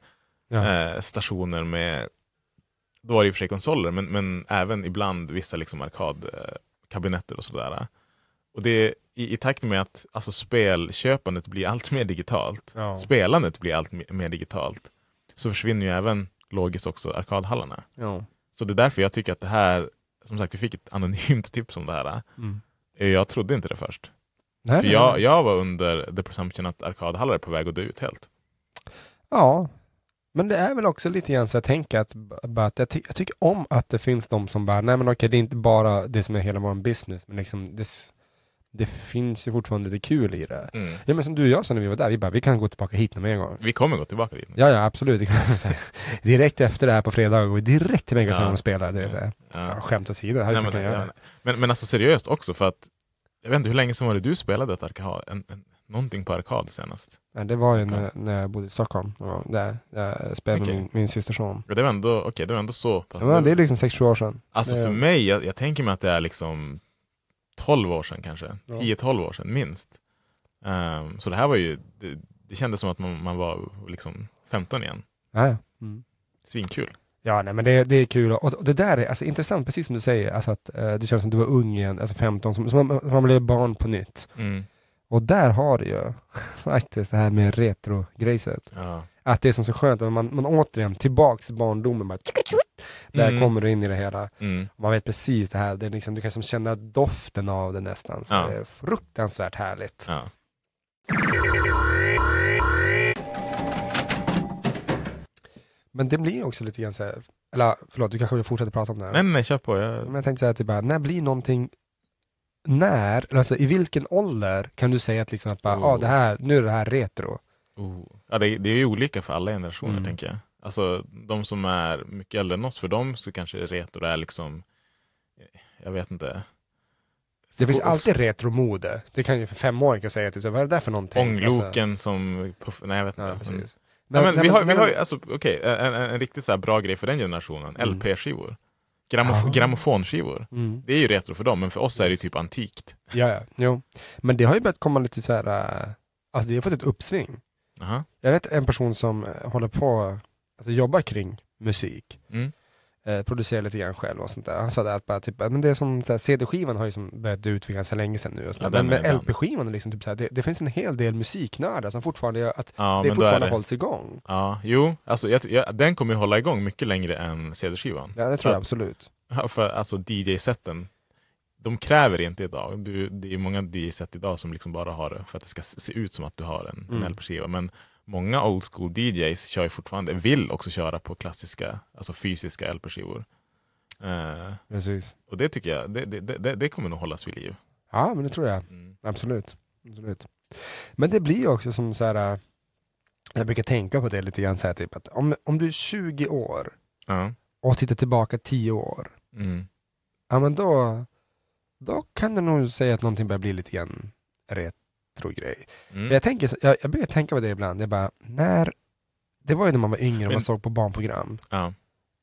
ja. eh, stationer med, då var det i och för sig konsoler, men, men även ibland vissa liksom arkadkabinetter och sådär. Och det är i, i takt med att alltså, spelköpandet blir allt mer digitalt, Ja. spelandet blir allt mer, mer digitalt, så försvinner ju även logiskt också arkadhallarna. ja. Så det är därför jag tycker att det här, som sagt vi fick ett anonymt (laughs) tips om det här. Mm. Eh, Jag trodde inte det först. Nej, För nej, jag, jag var under the presumption att arkadhallar är på väg att dö ut helt. Ja, men det är väl också lite grann så jag tänker att, att jag, ty jag tycker om att det finns de som bara, nej men okej det är inte bara det som är hela vår business, men liksom det, det finns ju fortfarande lite kul i det. Mm. Ja men som du och jag sa när vi var där, vi bara, vi kan gå tillbaka hit med en gång. Vi kommer gå tillbaka dit. Ja, ja absolut. (laughs) Direkt efter det här på fredag går vi direkt till Vegas Ja. och spelar. Det är så här. Ja. Ja, skämt åsido, det hade Nej, men, ja, men, men alltså seriöst också för att jag vet inte hur länge sedan var det du spelade ett arkad, en, en, någonting på arkad senast? Ja, det var ju när, när jag bodde i Stockholm. Där, jag spelade Okej. med min, min systers son. Ja, det var ändå, okej, det var ändå så pass. Ja, men det är liksom 6-7 år sedan. alltså för mig, jag, jag tänker mig att det är liksom 12 år sedan kanske, Ja. 10-12 år sedan minst. Ehm, så det här var ju, det, det kändes som att man, man var liksom 15 igen. Ja. Mm. Svinkul. Ja, nej, men det, det är kul. Och, det där är alltså, intressant, precis som du säger, alltså att eh, det känns som du var ung igen, alltså 15, som, som, man, som man blev barn på nytt. Mm. Och där har du ju (laughs) faktiskt det här med retro-grejset. Ja. Att det är som så skönt att man, man återigen tillbaks till barndomen, bara, där Mm. kommer du in i det hela. Mm. Man vet precis det här, det är liksom, du kan som känna doften av det nästan. Så Ja. Det är fruktansvärt härligt. Ja. Men det blir också lite grann så här, eller förlåt, du kanske vill fortsätta prata om det här? Nej, nej, nej, kör på. Jag... Men jag tänkte säga att det bara, när blir någonting, när, alltså i vilken ålder kan du säga att liksom att bara, ja Oh. det här, nu är det här retro? Oh. Ja, det, det är ju olika för alla generationer, Mm. tänker jag. Alltså, de som är mycket äldre än oss, för dem så kanske retro är liksom, jag vet inte. Det finns alltid retromode. Det kan ju för femåringar säga, typ, vad är det där för någonting? Ångloken som, puff, nej jag vet inte. Alltså, ja, Men-. Nej, men nej, vi har, vi ju, alltså, okej, en, en, en riktigt så här bra grej för den generationen, Mm. LP-skivor. Gramof Ja. Grammofonskivor. Mm. Det är ju retro för dem, men för oss är det typ antikt. Ja, ja, jo. Men det har ju börjat komma lite så här, äh, alltså det har fått ett uppsving. Aha. Jag vet en person som eh, håller på, alltså jobbar kring musik, Mm. Eh, producerar lite grann själv och sånt där. Han sa det att bara typ, men det är som CD-skivan har ju som börjat ut för ganska länge sedan nu. Ja, men med. LP-skivan, liksom typ det, det finns en hel del musiknördar som fortfarande gör att Ja, det är fortfarande det. hålls igång. Ja, jo, alltså jag, jag, den kommer ju hålla igång mycket längre än CD-skivan. Ja, det tror jag absolut. För alltså DJ-sätten, de kräver inte idag. Du, det är många DJ-set idag som liksom bara har det för att det ska se ut som att du har en, Mm. en LP-skiva. Men många old school DJs kör ju fortfarande, vill också köra på klassiska, alltså fysiska LP-skivor. Eh, Precis. och det tycker jag, det, det, det, det kommer nog hållas vid liv. Ja, men det tror jag. Mm. Absolut. absolut. Men det blir också som så här, äh, jag brukar tänka på det lite grann så här, typ att om, om du är 20 år Ja. och tittar tillbaka 10 år, Mm. ja men då, då kan du nog säga att någonting börjar bli lite grann retro-grej. Mm. Jag, tänker, jag, jag brukar tänka på det ibland, jag bara, när, det var ju när man var yngre och man såg på barnprogram. Ja.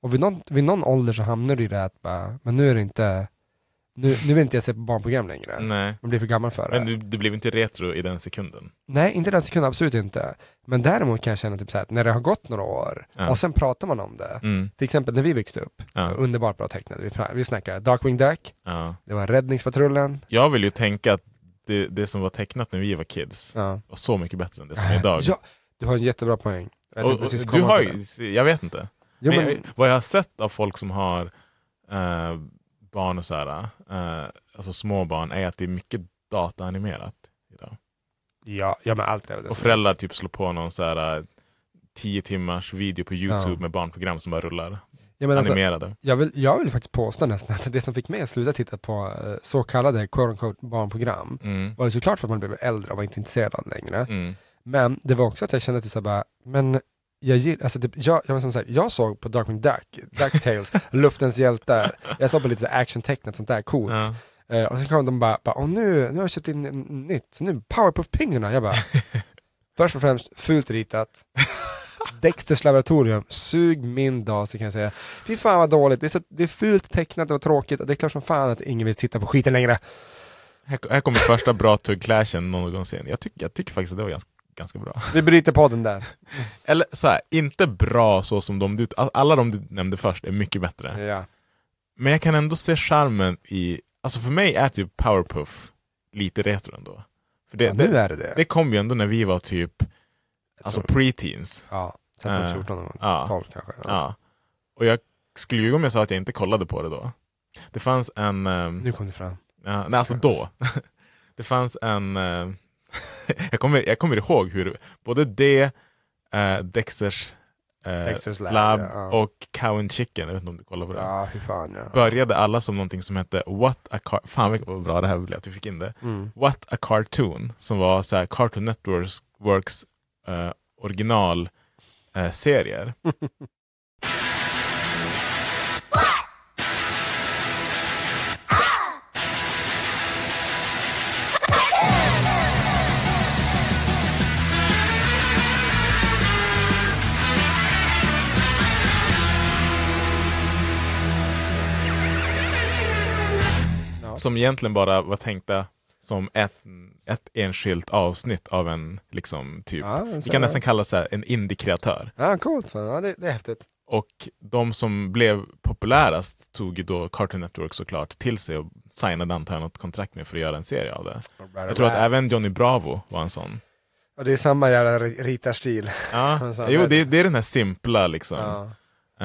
Och vid någon, vid någon ålder så hamnar du i det att bara, men nu är det inte, nu, nu vill inte jag se på barnprogram längre. Nej. Man blir för gammal för det. Men du, det blev inte retro i den sekunden. Nej, inte den sekunden, absolut inte. Men däremot kan jag känna typ så här, när det har gått några år Ja. och sen pratar man om det. Mm. Till exempel när vi växte upp, Ja. underbart bra tecknade. Vi, vi snackade Darkwing Duck, Ja. det var Räddningspatrullen. Jag vill ju tänka att det, det som var tecknat när vi var kids Ja. var så mycket bättre än det som är idag. Ja, du har en jättebra poäng. Jag och, och, du har ju, jag vet inte. Jo, men, men, jag, vad jag har sett av folk som har eh, barn och så här, eh, alltså små barn, är att det är mycket dataanimerat idag. ja, ja, men allt är det. Och föräldrar typ slår på någon så här eh, tio timmars video på Youtube Ja. med barnprogram som bara rullar. Ja, men alltså, animerade. jag, vill, jag vill faktiskt påstå nästan att det som fick mig att sluta titta på eh, så kallade quote barnprogram Mm. var såklart för att man blev äldre och var inte intresserad av längre. Mm. Men det var också att jag kände att så här bara, men jag gillar, alltså typ, jag, jag, som sagt, jag såg på Darkwing Duck, Ducktales, (laughs) Luftens hjältar, jag såg på lite action-tecknat sånt där coolt. Ja. Eh, och så kom de bara, bara nu, nu har jag köpt in nytt, så nu Powerpuff-pingorna, jag bara (laughs) Först och främst, fult ritat Dexters laboratorium, sug min dag så kan jag säga Fy fan vad dåligt, det är, så, det är fult tecknat, det var tråkigt och det är klart som fan att ingen vill titta på skiten längre Här, här kommer första bra tuggclashen någonsin. Jag, tycker jag tycker faktiskt att det var ganska, ganska bra. Vi bryter podden där Eller så här, inte bra så som de du, alla de du nämnde först är mycket bättre. Ja, Men jag kan ändå se charmen i, alltså för mig är typ Powerpuff lite retro ändå. För det, ja det, är det det det kom ju ändå när vi var typ, alltså preteens. Ja, 13, Eh, 14, och ja. 12 kanske Ja. Och jag skulle ljuga om jag sa att jag inte kollade på det då. Det fanns en, ehm, Nu kom det fram ja, nej alltså då. (laughs) det fanns en, eh, (laughs) jag, kommer, jag kommer ihåg hur både det, eh, Dexters, eh, Dexter's Lab, Lab ja. och Cow and Chicken, jag vet inte om du kollar på det. Ja, fan ja Började alla som någonting som hette What a car- Fan vad bra det här blev att vi fick in det. mm. What a Cartoon, som var så här Cartoon Networks Works, eh, original eh. Som egentligen bara var tänkta som ett, ett enskilt avsnitt av en, liksom, typ, Ja, vi kan nästan kalla det en indie-kreatör. Ja, coolt. Ja, det, det är häftigt. Och de som blev populärast tog ju då Cartoon Network såklart till sig och signade antar jag något kontrakt med för att göra en serie av det. Jag tror att även Johnny Bravo var en sån. Och det är samma jävla ri- ritarstil. Ja, (laughs) jo det, det är den här simpla liksom. Ja.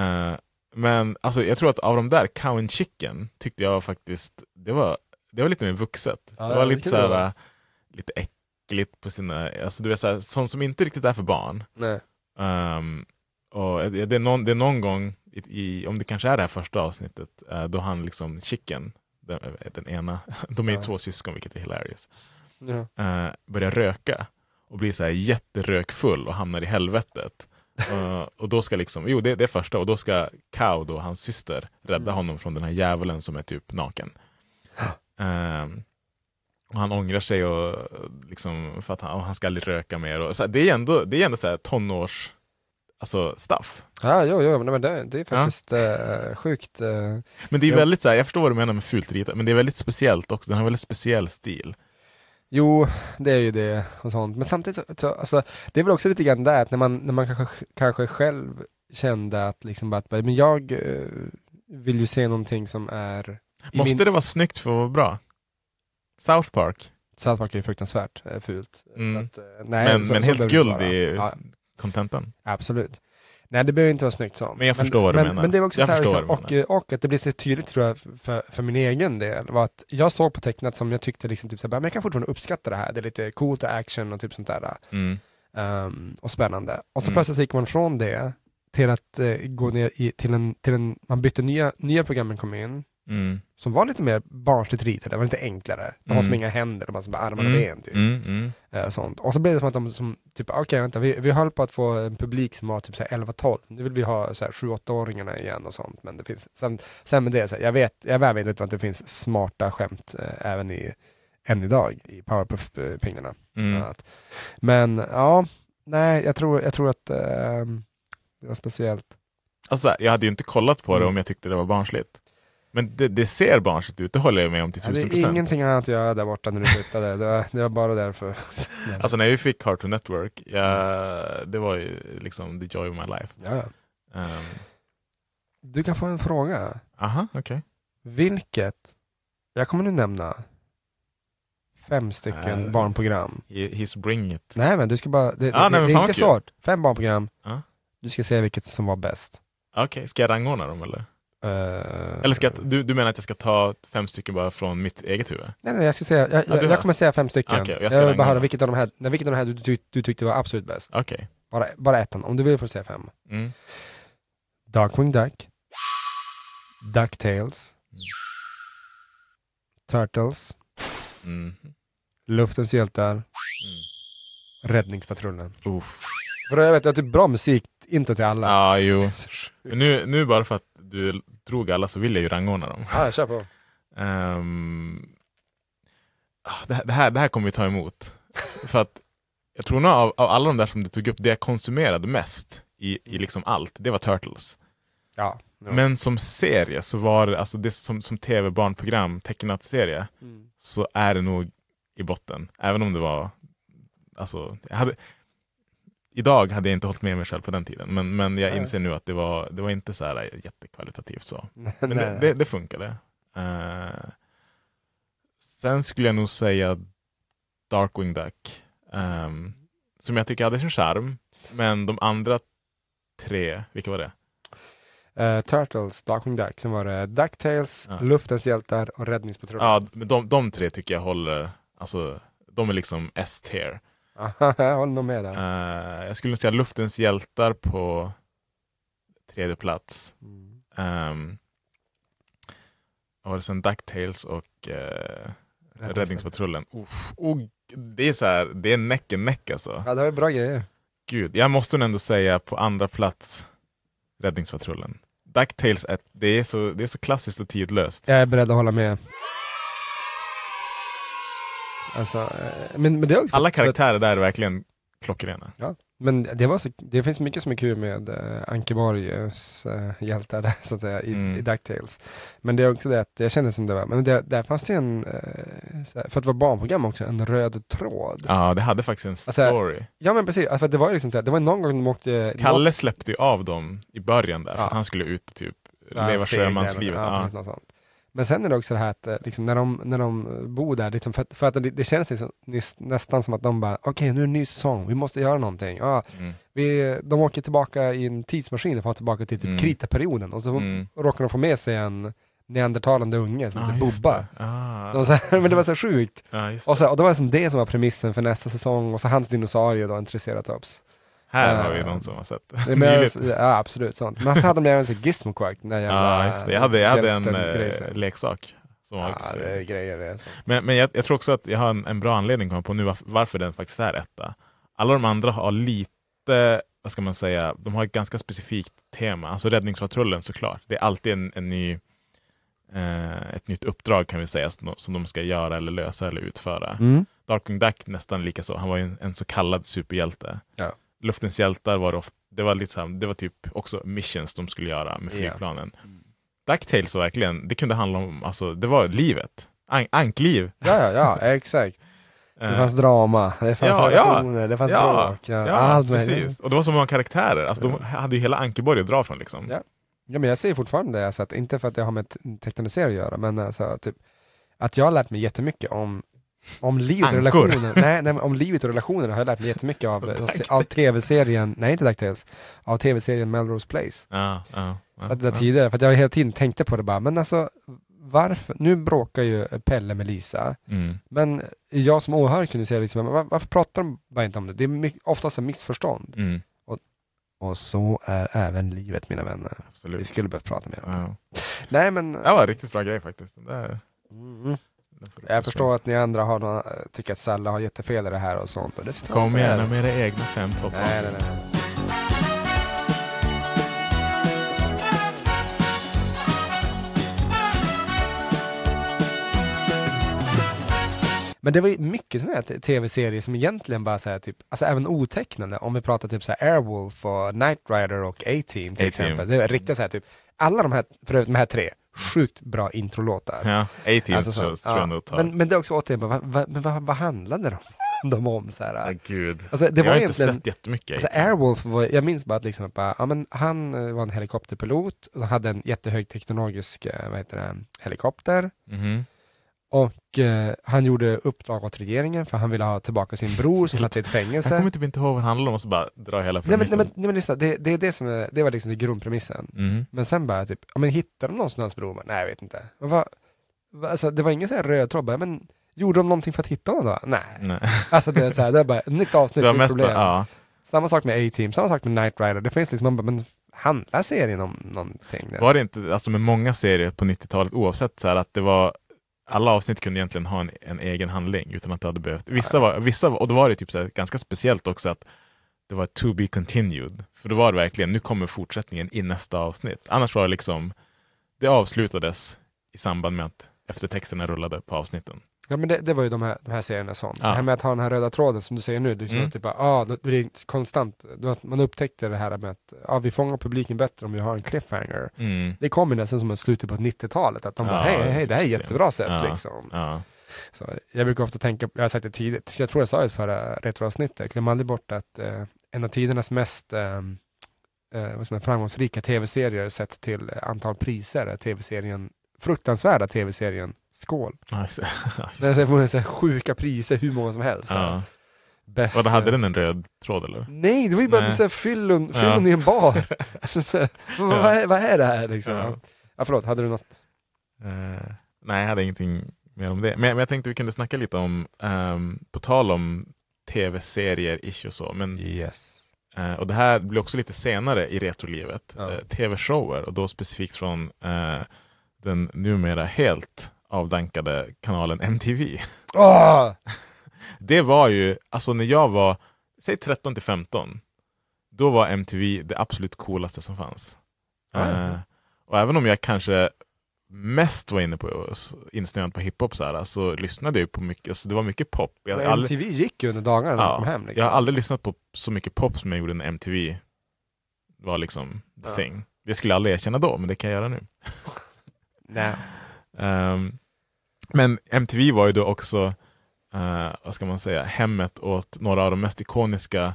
Eh, men alltså, jag tror att av de där, Cow and Chicken tyckte jag faktiskt, det var, det var lite mer vuxet. Ja, det var lite så här, lite äckligt på sina, alltså du vet såhär, sånt som inte riktigt är för barn. Nej. Ehm, och det, är någon, det är någon gång, i, om det kanske är det här första avsnittet, eh, då han liksom, Chicken, den, den ena, (laughs) de är ju Ja. två syskon vilket är hilarious, Ja. eh, börjar röka och blir så här jätterökfull och hamnar i helvetet. (laughs) Eh, och då ska liksom, jo det, det är första, och då ska Cow då, hans syster, rädda Mm. honom från den här djävulen som är typ naken. (gasps) Ehm, och han ångrar sig och liksom för att han, han ska aldrig röka mer. Och så här, det är ändå, det är ändå så här tonårs alltså stuff. Ja, jo, jo, men det, det är faktiskt eh, sjukt. eh, Men det är Jo. väldigt så här, jag förstår vad du menar med fult ritat, men det är väldigt speciellt också. Den har väldigt speciell stil. Jo, det är ju det och sånt. Men samtidigt, så- så, alltså, det är väl också lite grann där att när man, när man kanske, kanske själv kände att liksom bara, att, men jag eh, vill ju se någonting som är Måste min, det vara snyggt för att vara bra? South Park, South Park är ju fruktansvärt eh, fult. Mm. Att, eh, nej, men, så- men så helt guld i Ja, contentan. absolut. Nej, det behöver inte vara snyggt så. Men jag förstår vad du men, menar. Men det är också Jag så här, liksom, vad du och, och att det blir så tydligt tror jag för, för min egen del var att jag såg på tecknat som jag tyckte liksom, typ, så här, men jag kan fortfarande uppskatta det här. Det är lite coolt och action och typ sånt där. Mm. ehm, och spännande. Och så Mm. plötsligt gick man från det till att eh, gå ner i, till en, till en, man bytte nya, nya programmen kom in, Mm. som var lite mer barnsligt ritade, var lite enklare. De har som Mm. inga händer, de har som bara armar och Mm. ben typ. Mm. Mm. Eh, sånt. Och så blev det som att de som, typ, okej vänta, vi, vi höll på att få en publik som var typ så här 11-12, nu vill vi ha så här 7-8-åringarna igen och sånt, men det finns, sen, sen med det, så här, jag vet, jag är väl medveten om att det finns smarta skämt eh, även i, än idag, i Powerpuff-pingarna. Mm. Men ja, nej, jag tror, jag tror att eh, det var speciellt. Alltså, jag hade ju inte kollat på det Mm. om jag tyckte det var barnsligt. Men det, det ser barnsligt ut, det håller jag med om till Ja, det tusen är procent. ingenting annat att göra där borta när du flyttade, det var, det var bara därför. (laughs) Alltså när vi fick Cartoon Network, jag, det var ju liksom the joy of my life. ja. ja. Um, Du kan få en fråga. aha, okej. Vilket, jag kommer nu nämna fem stycken Äh. barnprogram. He, he's bring it. Nej men du ska bara, det, Ah, det, nej, det är inte svårt. Fem barnprogram. Ja. Du ska säga vilket som var bäst. Okej, ska jag rangordna dem eller? Eh, Eller ska jag, du, du menar att jag ska ta fem stycken bara från mitt eget huvud? Nej, nej, jag ska säga, jag, Ja, jag, kommer säga fem stycken. Och jag jag vill bara höra vilket av de här, vilket av de här du, du, du tyckte var absolut bäst. Okej. Bara, bara ettan, om du vill får du säga fem. Mm. Darkwing Duck. Ducktales. Turtles. Mm. Luftens hjältar. Räddningspatrullen. Uff. För jag vet, jag har typ bra musik, inte till alla. Ja, jo. Men (laughs) Nu, nu bara för att du drog alla så vill jag ju rangordna dem. Ja, kör på. (laughs) Ah, det, här- det, här, det här kommer vi ta emot. För att jag tror nog av, av alla de där som du tog upp, det jag konsumerade mest i, i liksom allt, det var Turtles. Ja. ja. Men som serie så var det, alltså det som, som tv-barnprogram, tecknat serie, Mm. så är det nog i botten. Även om det var, alltså, jag hade, idag hade jag inte hållit med mig själv på den tiden, men, men jag inser nu att det var, det var inte så här jättekvalitativt så. (laughs) Men det, det, det funkade. Eh, sen skulle jag nog säga Darkwing Duck. ehm, som jag tycker hade sin charm. Men de andra tre, vilka var det? Eh, Turtles, Darkwing Duck, sen var det Ducktales, Ja. Luftens hjältar och Räddningspatrullen. Ja, de, de tre tycker jag håller, alltså de är liksom S-tier. (laughs) Ja. jag håller nog med där. Eh, jag skulle säga Luftens hjältar på tredje plats. Mm. Um, och sen Ducktales och eh, Räddningspatrullen. Uff, oh, det är så här, det är näck and näck alltså. Ja, det var bra grejer. Gud, jag måste nog ändå säga på andra plats Räddningspatrullen. Ducktales, är, det, är så, det är så klassiskt och tidlöst. Jag är beredd att hålla med. Alltså, eh, men, men det är också Alla karaktärer där är verkligen klockrena. Men det, var så, det finns mycket som är kul med uh, Anke Borgs uh, hjältar där, så att säga, i, Mm. i Ducktales. Men det är också det att jag kände som det var, men det, där fanns det en, eh, så här, för att vara barnprogram också, en röd tråd. Ja, Ja, det hade faktiskt en Alltså, story. men precis, alltså, det var ju liksom så här, det var någon gång de åkte... Kalle släppte ju av dem i början där, för Ja. att han skulle ut typ Ja, leva sjömanslivet. Ja, Ja. Men sen är det också det här att eh, liksom, när, de, när de bor där, liksom, för, att, för att det, det känns liksom, nästan som att de bara, okej nu är det en ny säsong, vi måste göra någonting. Ja, Mm. vi, de åker tillbaka i en tidsmaskin och får tillbaka till typ Mm. kritaperioden och så Mm. råkar de få med sig en neandertalande unge som Ah, heter Bubba. det. Ah. De här, (laughs) men det var så sjukt. Just Och, så, och det var liksom det som var premissen för nästa säsong och så hans dinosaurie då, en triceratops. Här har vi Ja. någon som har sett det. Men, ja absolut sånt. Men så hade de även så Gizmo Quark, den där jävla Ja, just det. Jag hade, jag hade en eh, leksak. Som var Ja, så. det är grejer det. är. Men, men jag, jag tror också att jag har en, en bra anledning komma på nu varför, varför den faktiskt är etta. Alla de andra har lite, vad ska man säga, de har ett ganska specifikt tema. Alltså Räddningspatrullen såklart. Det är alltid en, en ny, eh, ett nytt uppdrag kan vi säga som, de- som de ska göra eller lösa eller utföra. Mm. Darkwing Duck nästan lika så. Han var ju en, en så kallad superhjälte. Ja. Luftens hjältar var det, ofta, det var lite så här, det var typ också missions de skulle göra med Ja. flygplanen. Ducktails var verkligen, det kunde handla om, alltså det var livet. An- ankliv. Ja, ja, ja, exakt. (laughs) Det Eh, fanns drama, det fanns Ja, ja. relationer, det fanns Ja, bråk. Ja, Ja, allt precis. Och det var så många karaktärer. Alltså, De hade ju hela Ankeborg att dra från. Liksom. Ja. Ja men jag säger fortfarande det, alltså, att inte för att det har med te- tecknade serier att göra, men alltså, typ, att jag har lärt mig jättemycket om om livet och Ankor. relationer, nej, nej, om livet och relationer har jag lärt mig jättemycket av, (laughs) av tv-serien, nej inte DuckTales, av tv-serien Melrose Place. Ja, ja, ja, För att det där tidigare, för att jag hela tiden tänkte på det bara, men alltså varför, nu bråkar ju Pelle med Lisa, Mm. men jag som åhörare kunde säga liksom, var, varför pratar de bara inte om det? Det är mycket, oftast en missförstånd. Mm. Och så är även livet mina vänner. Vi Absolut. skulle behövt prata mer om det. Nej men, Det var en riktigt bra grej faktiskt. Det där, mm, jag förstår att ni andra har några, tycker att Salla har jättefel i det här och sånt. Och det. Kom gärna med era egna fem toppar. Nej, nej, nej. Men det var ju mycket sådana här tv-serier som egentligen bara såhär typ, alltså även otecknade, om vi pratar typ såhär Airwolf och Knight Rider och A-Team till A-Team. exempel. Det var riktigt såhär typ, alla de här, för övrigt de här tre, sjukt bra introlåtar. Ja, A-Team Alltså så, tror tror ja. jag nog tar. men, men det är också återigen, men vad, vad handlade de, de om? Så här, Ja, gud. alltså, det jag var har inte sett jättemycket. Alltså. Airwolf, var, jag minns bara att liksom, bara, ja, men han eh, var en helikopterpilot och hade en jättehög teknologisk eh, vad heter det, helikopter. Mhm. Och eh, han gjorde uppdrag åt regeringen för han ville ha tillbaka sin bror som satt i ett (laughs) Jag fängelse. kommer typ inte ihåg vad det handlar om och så bara dra hela Nej men, nej, premissen. men, nej, men lyssna, det, det är det som är, det var liksom grundpremissen. Mhm. Men sen bara typ, ja men hittade de någonstans bror? Men, Nej jag vet inte. Vad, alltså, det var ingen sån här röd tråd, men gjorde de någonting för att hitta honom då? Nej. Nej. (laughs) Alltså det är så här, det är bara, nytt avsnitt, nytt problem. bara, ja. Samma sak med A-Team, samma sak med Knight Rider. Det finns liksom, man bara, men handlar serien om någonting? Där? Var det inte, alltså med många serier på 90-talet, oavsett så här att det var alla avsnitt kunde egentligen ha en, en egen handling utan att det hade behövt. Vissa var, vissa var, och då var det typ så här, ganska speciellt också att det var to be continued. För då var det verkligen, nu kommer fortsättningen i nästa avsnitt. Annars var det liksom, det avslutades i samband med att eftertexterna rullade på avsnitten. Ja men det, det var ju de här, de här serierna som. Ja. Det här med att ha den här röda tråden som du säger nu, är som Mm. typ, bara, ah, det är konstant, man upptäckte det här med att ah, vi fångar publiken bättre om vi har en cliffhanger. Mm. Det kom ju nästan som ett slutet på 90-talet, att de Ja, bara hej, hej, det här är jättebra sätt Ja. liksom. Ja. Så jag brukar ofta tänka, jag har sagt det tidigt, jag tror jag sa det förra retroavsnittet, glöm aldrig bort att eh, en av tidernas mest eh, eh, vad ska man, framgångsrika tv-serier sett till antal priser är tv-serien, fruktansvärda tv-serien Skål. Ja, just det. (laughs) Ja, just det. så här sjuka priser, hur många som helst. Ja. Bäst, Och då hade den en röd tråd eller? Nej, det var ju bara Nej. så här fyllon, Ja. fyllon i en bar. (laughs) alltså, så här, vad, vad, är, vad är det här liksom? Ja. Ja. förlåt, hade du något? Eh, nej, jag hade ingenting mer om det. Men, men jag tänkte vi kunde snacka lite om, ehm, på tal om tv-serier, ish och så. Men, Yes. eh, och det här blir också lite senare i retrolivet. Ja. Eh, tv-shower och då specifikt från den numera helt avdankade kanalen MTV. Åh! (laughs) Det var ju, alltså när jag var, säg 13 till 15, då var MTV det absolut coolaste som fanns. Eh, och även om jag kanske mest var inne på insnöad på hiphop så, här, så lyssnade jag på mycket, alltså det var mycket pop. Jag, Men har aldrig, MTV gick ju under dagarna när Ja, kom hem. Liksom. jag har aldrig lyssnat på så mycket pop som jag gjorde när MTV var liksom the Ja. thing. Det skulle jag aldrig erkänna då, men det kan jag göra nu. Nej. (laughs) Ehm, men MTV var ju då också, eh, vad ska man säga, hemmet åt några av de mest ikoniska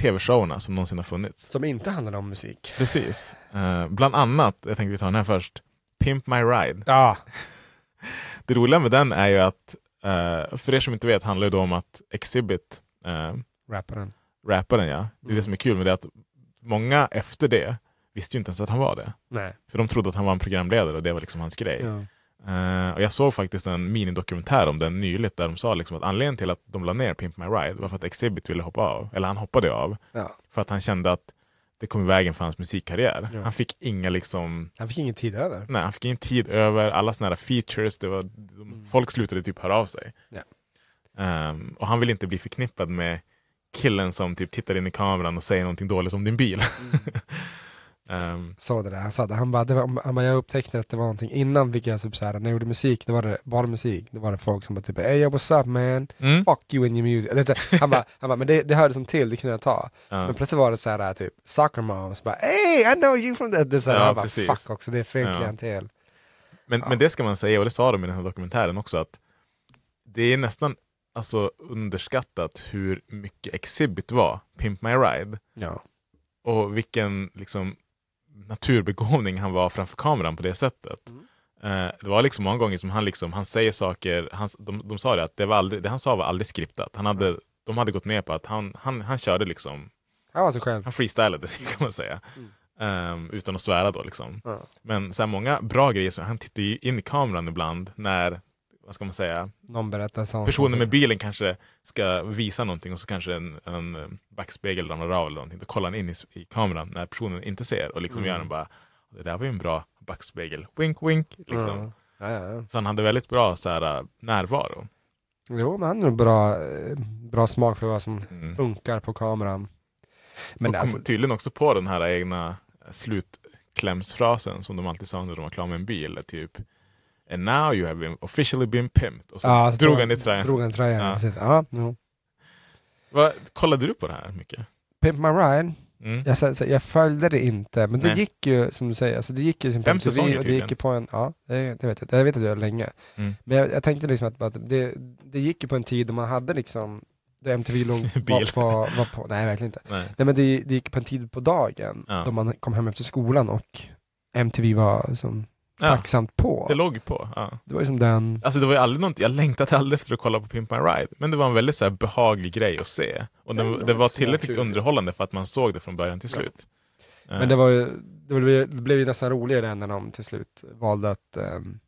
tv-showerna som någonsin har funnits. Som inte handlade om musik. Precis. Eh, bland annat, jag tänkte vi tar den här först, Pimp My Ride. Ja. (laughs) Det roliga med den är ju att, eh, för er som inte vet, handlar det om att Exhibit, uh, Rapparen. rapparen ja, det är det Mm. som är kul med det, att många efter det visste ju inte ens att han var det. Nej. För de trodde att han var en programledare och det var liksom hans grej. Ja. Eh, och jag såg faktiskt en minidokumentär om den nyligt där de sa liksom att anledningen till att de la ner Pimp My Ride var för att Exhibit ville hoppa av, eller han hoppade av, Ja. för att han kände att det kom i vägen för hans musikkarriär. Ja. Han fick inga liksom, Han fick ingen tid över. nej han fick ingen tid över, alla såna här features, det var, de, folk slutade typ höra av sig. Ja. Ehm, och han vill inte bli förknippad med killen som typ tittar in i kameran och säger någonting dåligt om din bil. (laughs) Ehm, Sa det där, han sa det, han bara, det var, han bara, jag upptäckte att det var någonting innan vilket jag typ såhär, när jag gjorde musik, då var det bara musik, då var det folk som bara typ Hey what's up man, mm, fuck you in your music. Det, är så här, han bara, han bara men det, det hörde som till, det kunde jag ta. ja. Men plötsligt var det såhär typ, soccer moms, bara hey I know you from that. Det så här, Ja, han bara, precis. fuck också, det är fel Ja. klientel. Men, Ja. men det ska man säga, och det sa de i den här dokumentären också, att det är nästan alltså, underskattat hur mycket Exhibit var, Pimp My Ride, Ja. och vilken liksom, naturbegåvning han var framför kameran på det sättet. Eh, det var liksom många gånger som han, liksom, han säger saker, han, de, de sa det att det, var aldrig, det han sa var aldrig skriptat. Han hade, de hade gått med på att han, han, han körde liksom, Han var sig själv. han freestylade (laughs) kan man säga. Mm. Eh, utan att svära då liksom. Ja. Men så här, många bra grejer, så han tittar ju in i kameran ibland när, vad ska man säga, Någon berättar personen med bilen kanske ska visa någonting och så kanske en, en backspegel ramlar av eller någonting. Då kollar han in i, i kameran när personen inte ser och liksom Mm. gör en bara, det där var ju en bra backspegel, wink wink. Liksom. Ja. Ja, ja. Så han hade väldigt bra så här, äh, närvaro. Jo, men han har bra, eh, bra smak för vad som Mm. funkar på kameran. Men och alltså, kom tydligen också på den här egna eh, slutklämsfrasen som de alltid sa när de var klara med en bil. Typ And now you have been officially been pimped. Och så ja, drog han i tröjan. Drog han tröjan, Ja. precis. Ja, jo. Vad, kollade du på det här mycket? Pimp My Ride, Mm. jag, så, så, jag följde det inte, men det Nej. gick ju som du säger, alltså det gick ju som på Fem säsonger och det gick tydligen. ju på en, ja det, det vet jag, jag vet att det var länge. Mm. Men jag, jag tänkte liksom att, att det, det gick ju på en tid då man hade liksom, då MTV låg (laughs) var på, var på, nej verkligen inte. Nej. Nej men det, det gick på en tid på dagen, Ja. då man kom hem efter skolan och MTV var som tacksamt på. det låg på. Ja. Det var ju som den, Alltså det var ju aldrig något, jag längtade aldrig efter att kolla på Pimp My Ride, men det var en väldigt så här, behaglig grej att se. Och Ja, det, det var tillräckligt underhållande för att man såg det från början till Ja. slut. Eh, men det var ju, det blev, det blev ju nästan roligare när de till slut valde att um,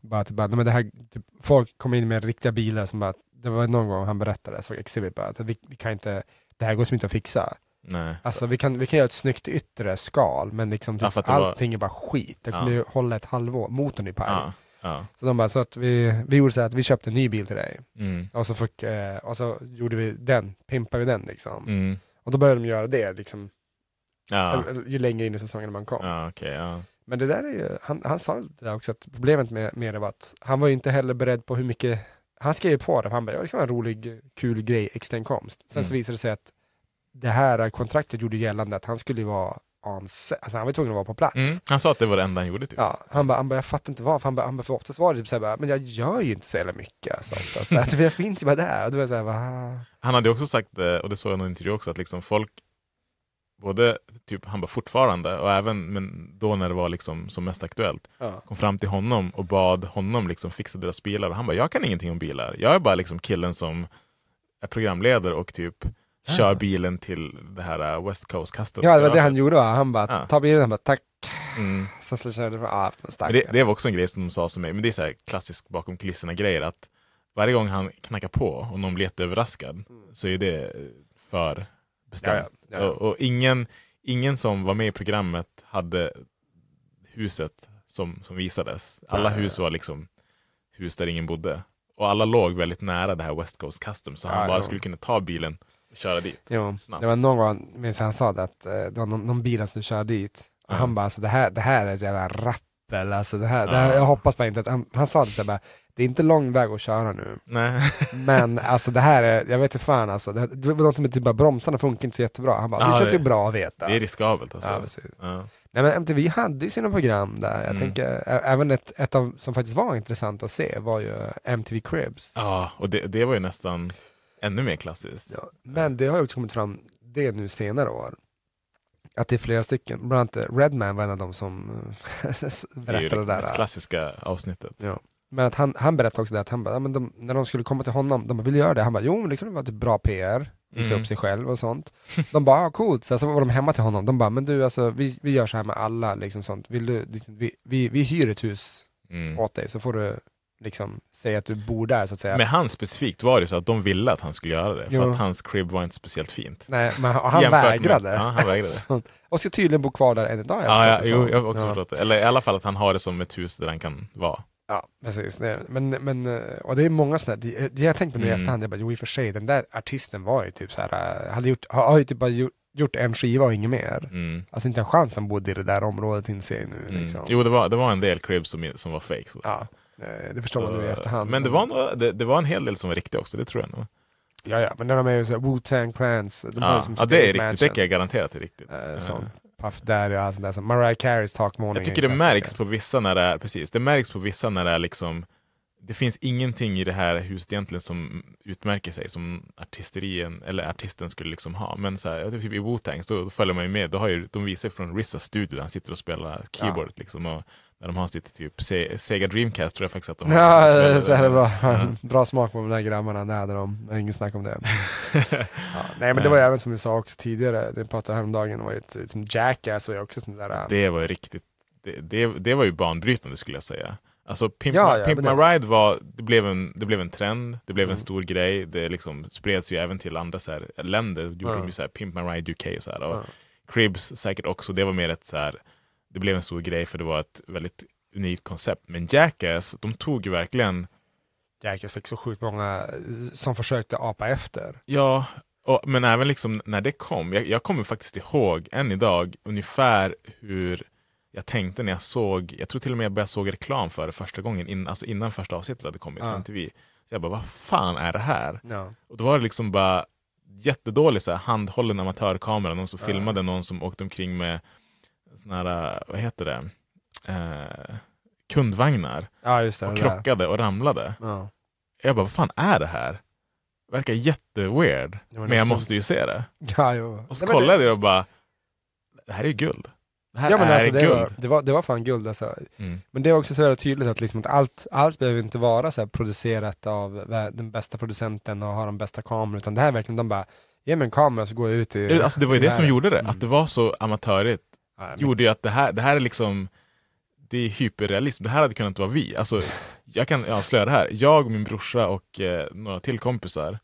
bara, typ, men det här, typ, folk kom in med riktiga bilar som bara, det var någon gång han berättade, så Exhibit bara, att vi, vi kan inte, det här går som inte att fixa. Nej. Alltså vi kan, vi kan göra ett snyggt yttre skal, men liksom Ja, typ, att det var- allting är bara skit. Det kommer Ja. ju hålla ett halvår, motorn är paj. Ja, ja. Så de bara, så att vi, vi gjorde så att vi köpte en ny bil till dig. Mm. Och så, fick, eh, och så gjorde vi den, pimpade vi den liksom. Mm. Och då började de göra det liksom, Ja, ju längre in i säsongen man kom. ja ja. Men det där är ju, han, han sa det där också, att problemet med, med det var att han var ju inte heller beredd på hur mycket, han skrev på det, för han bara, ja, det kan vara en rolig, kul grej, extra inkomst. Sen så Mm. visade det sig att det här kontraktet gjorde gällande att han skulle vara alltså han var tvungen att vara på plats. Mm. Han sa att det var det enda han gjorde typ. Ja, han bara, han bara, jag fattar inte varför, han bara, han bara för oftast var det typ såhär, bara, men jag gör ju inte så jävla mycket sånt. Alltså, att jag finns ju bara där. Och var såhär, va? Han hade också sagt, eh, och det såg jag i någon intervju också, att liksom folk, både typ han bara fortfarande, och även men då när det var liksom som mest aktuellt, Ja. kom fram till honom och bad honom liksom fixa deras bilar. Och han bara, jag kan ingenting om bilar. Jag är bara liksom killen som är programledare och typ kör bilen till det här uh, West Coast Customs. Ja, det var det han gjorde va? Han bara, Ja. ta bilen, han bara, tack. Mm. Så körde det, ah, Men det, det var också en grej som de sa som mig, men det är så här klassisk bakom kulisserna grejer att varje gång han knackar på och någon blir jätteöverraskad så är det för bestämt. Mm. Ja, ja. Och, och ingen, ingen som var med i programmet hade huset som, som visades. Alla hus var liksom hus där ingen bodde. Och alla låg väldigt nära det här West Coast Customs så han bara skulle kunna ta bilen köra dit. Jo, Snabbt. det var någon minns han sa det, att eh, det var någon, någon bil han skulle köra dit. Och han bara, alltså, det, här, det här är ett jävla rappel, alltså det här, det här Ja. jag hoppas bara inte att, han, han sa det så här bara, det är inte lång väg att köra nu. Nej. (laughs) Men alltså det här är, jag vet inte fan alltså, det, det var något med typ bara bromsarna funkar inte så jättebra. Han bara, Ja, det känns det- ju bra att veta. Det är riskabelt alltså. ja. Ja. Nej men MTV hade ju sina program där, jag Mm. tänker, även ett, ett av, som faktiskt var intressant att se var ju MTV Cribs. Ja, och det, det var ju nästan ännu mer klassiskt. Ja, men det har ju också kommit fram, det nu senare år, att det är flera stycken, bland annat Redman var en av dem som eh, (laughs) Det berättade det det där. mest klassiska avsnittet. Ja. Men att han, han berättade också det att han bara, ja, men de, när de skulle komma till honom, de bara, vill göra det? Han bara, jo men det kunde vara typ bra PR, visa Mm. upp sig själv och sånt. De bara, ah, coolt, så, så var de hemma till honom, de bara, men du alltså, vi, vi gör så här med alla, liksom sånt. Vill du, liksom, vi, vi, vi hyr ett hus Mm. åt dig så får du liksom säga att du bor där så att säga. Med han specifikt var det så att de ville att han skulle göra det, för Jo. att hans crib var inte speciellt fint. Nej, men han Jämfört med- vägrade. ja, han vägrade. (laughs) Och ska tydligen bo kvar där än idag. Ja, ja, jo, jag har också ja. förstått det. Eller i alla fall att han har det som ett hus där han kan vara. Ja, precis. Men, men, eh, och det är många sådana, det, det jag tänkte på nu i Mm. efterhand, jag bara, jo i och för sig, den där artisten var ju typ så här, eh, hade gjort, har, ju typ bara gjort, gjort en skiva och inget mer. Mm. Alltså inte en chans att han bodde i det där området inser jag nu. Mm. Liksom. Jo, det var, det var en del cribs som, som var fake. Ja, det förstår man nu i efterhand. Men det var, nog, det, det var en hel del som var riktiga också, det tror jag nog. Ja, ja, men när de är ju såhär Wu-Tang Clans, de Ja, som ja det är riktigt, det kan jag garantera att det är riktigt. Eh, Eh, sån Puff Daddy och allt sånt där, som Mariah Careys Talk Morning. Jag tycker det märks på vissa när det är, precis, det märks på vissa när det är liksom det finns ingenting i det här huset egentligen som utmärker sig som artisterien eller artisten skulle liksom ha. Men så här, typ i Wu-Tang, då, då följer man ju med. Då har ju, de visar från Rissas studio där han sitter och spelar keyboard. Liksom, och när de har sitt typ Se- Sega Dreamcast tror jag faktiskt att de har. Ja, är så här det. bra. Ja. (laughs) bra smak på de där grabbarna, det hade de. Är Inget snack om det. (laughs) ja, nej men det var ju även som du sa också tidigare, det pratade häromdagen, det var ju ett, som Jackass var ju också sån där... äh, Det var ju riktigt, det, det, det var ju banbrytande skulle jag säga. Alltså Pimp, Ja, ja, Pimp My det- Ride var, det blev, en, det blev en trend, det blev Mm. en stor grej, det liksom spreds ju även till andra så här, länder, gjorde Ja. de ju så här, Pimp My Ride UK och så här. Och Ja. Cribs säkert också, det var mer ett så här, det blev en stor grej för det var ett väldigt unikt koncept. Men Jackass, de tog ju verkligen, Jackass fick så sjukt många eh, som försökte apa efter. ja, och, men även liksom när det kom, jag, jag kommer faktiskt ihåg än idag ungefär hur jag tänkte när jag såg, jag tror till och med jag började såg reklam för det första gången, in, alltså innan första avsnittet hade kommit Ja. från TV. Så jag bara, vad fan är det här? Ja. Och då var det liksom bara jättedålig så här, handhållen amatörkamera, någon som Ja. filmade någon som åkte omkring med såna här, vad heter det, eh, kundvagnar ja, det. och det där. krockade och ramlade. Ja. Jag bara, vad fan är det här? Verkar jätteweird, Det var men jag måste ju se det. Ja, jo. Och så Nej, kollade jag och bara, det här är ju guld. Det här Ja men är alltså det guld. var, det, var, det var fan guld alltså. Mm. Men det är också så jävla tydligt att, liksom att allt, allt behöver inte vara så producerat av den bästa producenten och ha de bästa kamerorna, utan det här är verkligen, de bara, ge mig en kamera så går jag ut i... Alltså det var ju det som här." gjorde det, Mm. att det var så amatörigt Ja, men- gjorde ju att det här, det här är liksom det är hyperrealism. Det här hade kunnat vara vi. Alltså, jag kan avslöja det här. Jag, min brorsa och eh, några till kompisar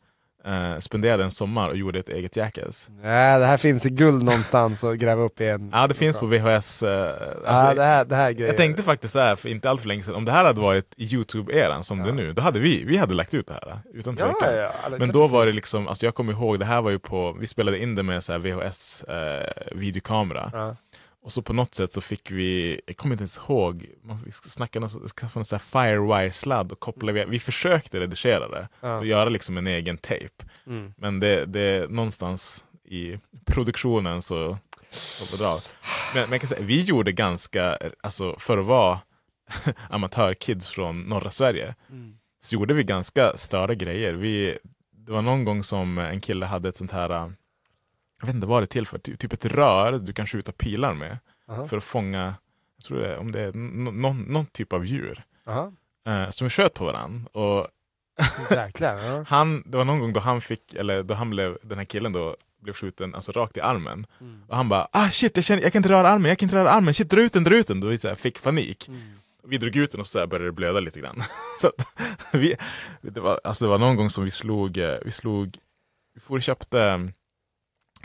eh, spenderade en sommar och gjorde ett eget Jackass. Nej, det här finns i guld någonstans att gräva upp i en... Ja, det finns på VHS. Eh, Ja, alltså, det här, det här grejer. jag tänkte faktiskt så här, för inte allt för länge sedan, om det här hade varit Youtube-eran som det är nu, då hade vi, vi hade lagt ut det här. Utan ja, tvekan. ja, ja, Men då var det liksom, alltså jag kommer ihåg, det här var ju på, vi spelade in det med så här VHS eh. Ja. Och så på något sätt så fick vi, jag kommer inte ens ihåg, man fick snacka någon, skaffa sån firewire-sladd och koppla, vi, vi förskökte redigera det Ja. och göra liksom en egen tape. Mm. Men det, det någonstans i produktionen så så. Men, men jag kan säga, vi gjorde ganska, alltså för att vara (laughs) amatörkids från norra Sverige, Mm. så gjorde vi ganska större grejer. Vi, det var någon gång som en kille hade ett sånt här, jag vet inte vad det är till för, ty- typ ett rör du kan skjuta pilar med Aha. för att fånga, jag tror det är, om det är någon, någon typ av djur. Eh, som sköt på varandra. Och (laughs) Jäklar. Ja. han, det var någon gång då han fick, eller då han blev, den här killen då, blev skjuten alltså rakt i armen. Mm. Och han bara ah shit, jag, känner, jag kan inte röra armen, jag kan inte röra armen, shit dra ut den, dra ut den. Då vi så här, fick panik. Mm. Vi drog ut den och så här började det blöda lite grann. (laughs) så att, vi, det, var, alltså det var någon gång som vi slog, eh, vi slog, vi får köpte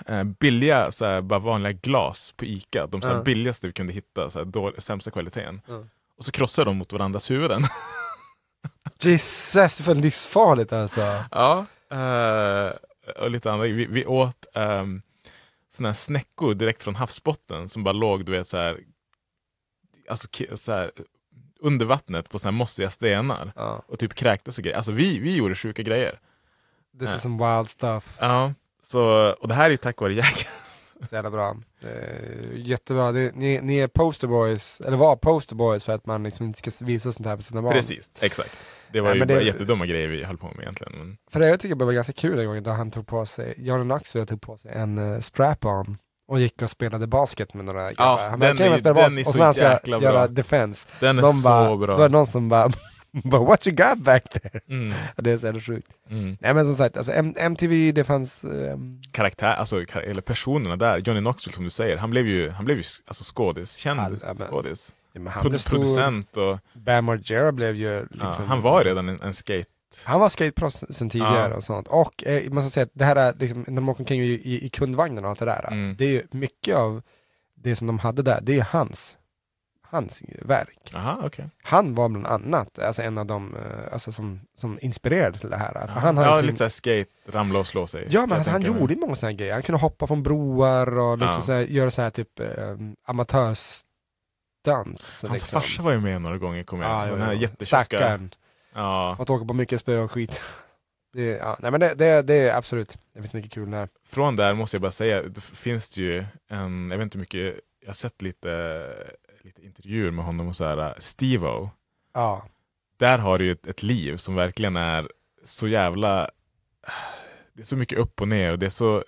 eh, billiga, så bara vanliga glas på Ica. De så Ja. billigaste vi kunde hitta, så här, sämsta kvaliteten. Ja. Och så krossade de mot varandras huvuden. (laughs) Jesus, för livsfarligt alltså. ja, eh, och lite andra. Vi, vi åt um, såna här snäckor direkt från havsbotten som bara låg, du vet så här, alltså, så här under vattnet på såna här mossiga stenar. Ja. och typ kräktes och grejer. Alltså vi, vi gjorde sjuka grejer. This Ja. is some wild stuff. Ja, så, och det här är ju tack vare Jack. Så jävla bra. Det jättebra. Det, ni, ni är posterboys, eller var posterboys för att man liksom inte ska visa sånt här för sina barn. Precis, exakt. Det var Nej, ju bara det- jättedumma grejer vi höll på med egentligen. Men, För det jag tycker det var ganska kul en gång då han tog på sig, Johnny Knoxville tog på sig en uh, strap-on och gick och spelade basket med några grabbar. Han bara, den "Okej, är- den basket." är och så så han ska jäkla göra bra. defense. den är De så bara, bra. Då var det någon som bara, (laughs) bara what you got back there? Mm, Det är så jävla sjukt. mm. Nej men som sagt, alltså, M- MTV det fanns, ehm, Karaktär, alltså, kar- eller personerna där, Johnny Knoxville som du säger, han blev ju, han blev ju alltså, skådis, känd Ja, men- skådis. Ja, men han blev produ- stor. producent och Bam Margera blev ju liksom, ja, han var redan en, en skate. Han var skateproffs sen tidigare Ja. och sånt. Och eh, man ska säga att det här är liksom, när de åker omkring i, i, i kundvagnen och allt det där. Mm. Det är ju mycket av det som de hade där, det är ju hans, hans verk. Jaha, okej. Han var bland annat alltså en av dem eh, alltså, som, som inspirerade till det här. För han har ju ja, sin- lite såhär skate, ramla och slå sig. Ja men alltså, han gjorde ju många sådana grejer. Han kunde hoppa från broar och liksom Ja. så här, göra så här typ eh, amatörsdans. Hans liksom. farsa var ju med några gånger, kommer jag Ja, ihåg. jo, Den här jo. jättetjocka. Stackaren. Ja. Fått åka på mycket spö och skit. (laughs) Det, ja, nej men det, det, det är absolut, det finns mycket kul där. Från där måste jag bara säga, det finns det ju en, jag vet inte hur mycket, jag har sett lite, lite intervjuer med honom och så här, Steve-O. Ja, Där har du ju ett, ett liv som verkligen är så jävla, det är så mycket upp och ner och det är så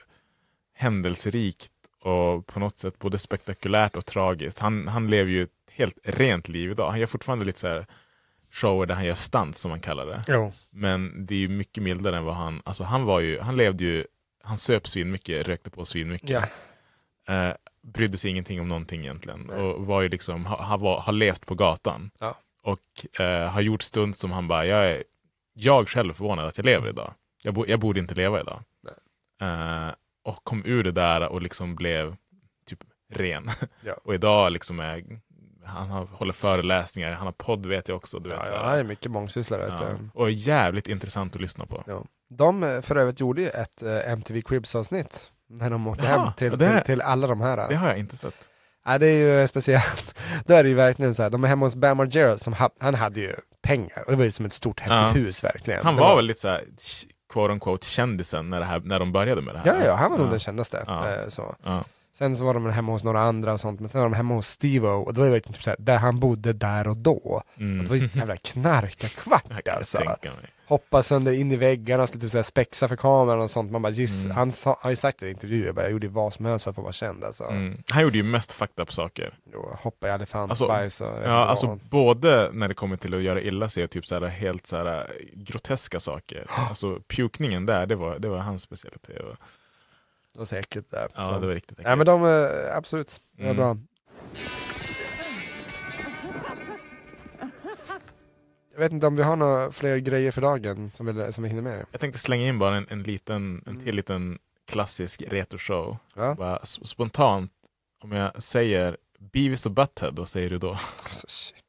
händelserikt och på något sätt både spektakulärt och tragiskt. Han, han lever ju ett helt rent liv idag. Han gör fortfarande lite så här shower där han gör stunts som man kallar det. jo. Men det är ju mycket mildare än vad han, alltså han var ju, han levde ju, han söp svin mycket, rökte på svin mycket. Ja. Eh, brydde sig ingenting om någonting egentligen. Och var ju liksom, ha, ha, var, har levt på gatan. Ja. Och eh, har gjort stund som han bara, jag är jag själv är förvånad att jag lever idag. Jag, bo, jag borde inte leva idag. Eh, och kom ur det där och liksom blev typ ren. (laughs) Ja. och idag liksom är, han har, håller föreläsningar, han har podd vet jag också. Du vet, Ja, han är mycket mångsysslare. Ja. Och jävligt intressant att lyssna på. Ja. De eh, för övrigt gjorde ju ett eh, MTV Cribs-avsnitt. När de åkte Jaha, hem till, det- till, till alla de här. Det har jag inte sett. Ja, det är ju speciellt. (laughs) Då är det ju verkligen så här, de är hemma hos Bam Margera som ha, han hade ju pengar. Och det var ju som ett stort häftigt Ja. hus verkligen. Han Det var väl lite såhär, quote unquote, kändisen när, det här, när de började med det här? Ja, ja, han var nog ja. den kändaste. Ja. Eh, så. Sen så var de hemma hos några andra och sånt, men sen var de hemma hos Steve och då var det typ så här, där han bodde där och då. Mm. Och det var ju jävla knarkarkvart alltså. Hoppa sönder in i väggarna och skulle typ så här spexa för kameran och sånt. Man bara, giss, Mm. han sa, har ju sagt det i intervjuer, bara, jag gjorde vad som helst för att få vara känd alltså. Mm. Han gjorde ju mest fucked up saker. Jo, hoppa i Alltså, elefantbajs och vet inte Ja, vad. alltså både när det kommer till att göra illa sig och typ så här helt så här groteska saker. (gasps) Alltså pukningen där, det var, det var hans specialitet. Och, Det var säkert där. ja, så. det var riktigt Nej men de, eh, absolut, det var Mm. bra. Jag vet inte om vi har några fler grejer för dagen som vi, som vi hinner med. Jag tänkte slänga in bara en, en liten, en Mm. till liten klassisk retroshow. Ja. Bara spontant, om jag säger Beavis och Butthead, vad säger du då? Alltså, shit.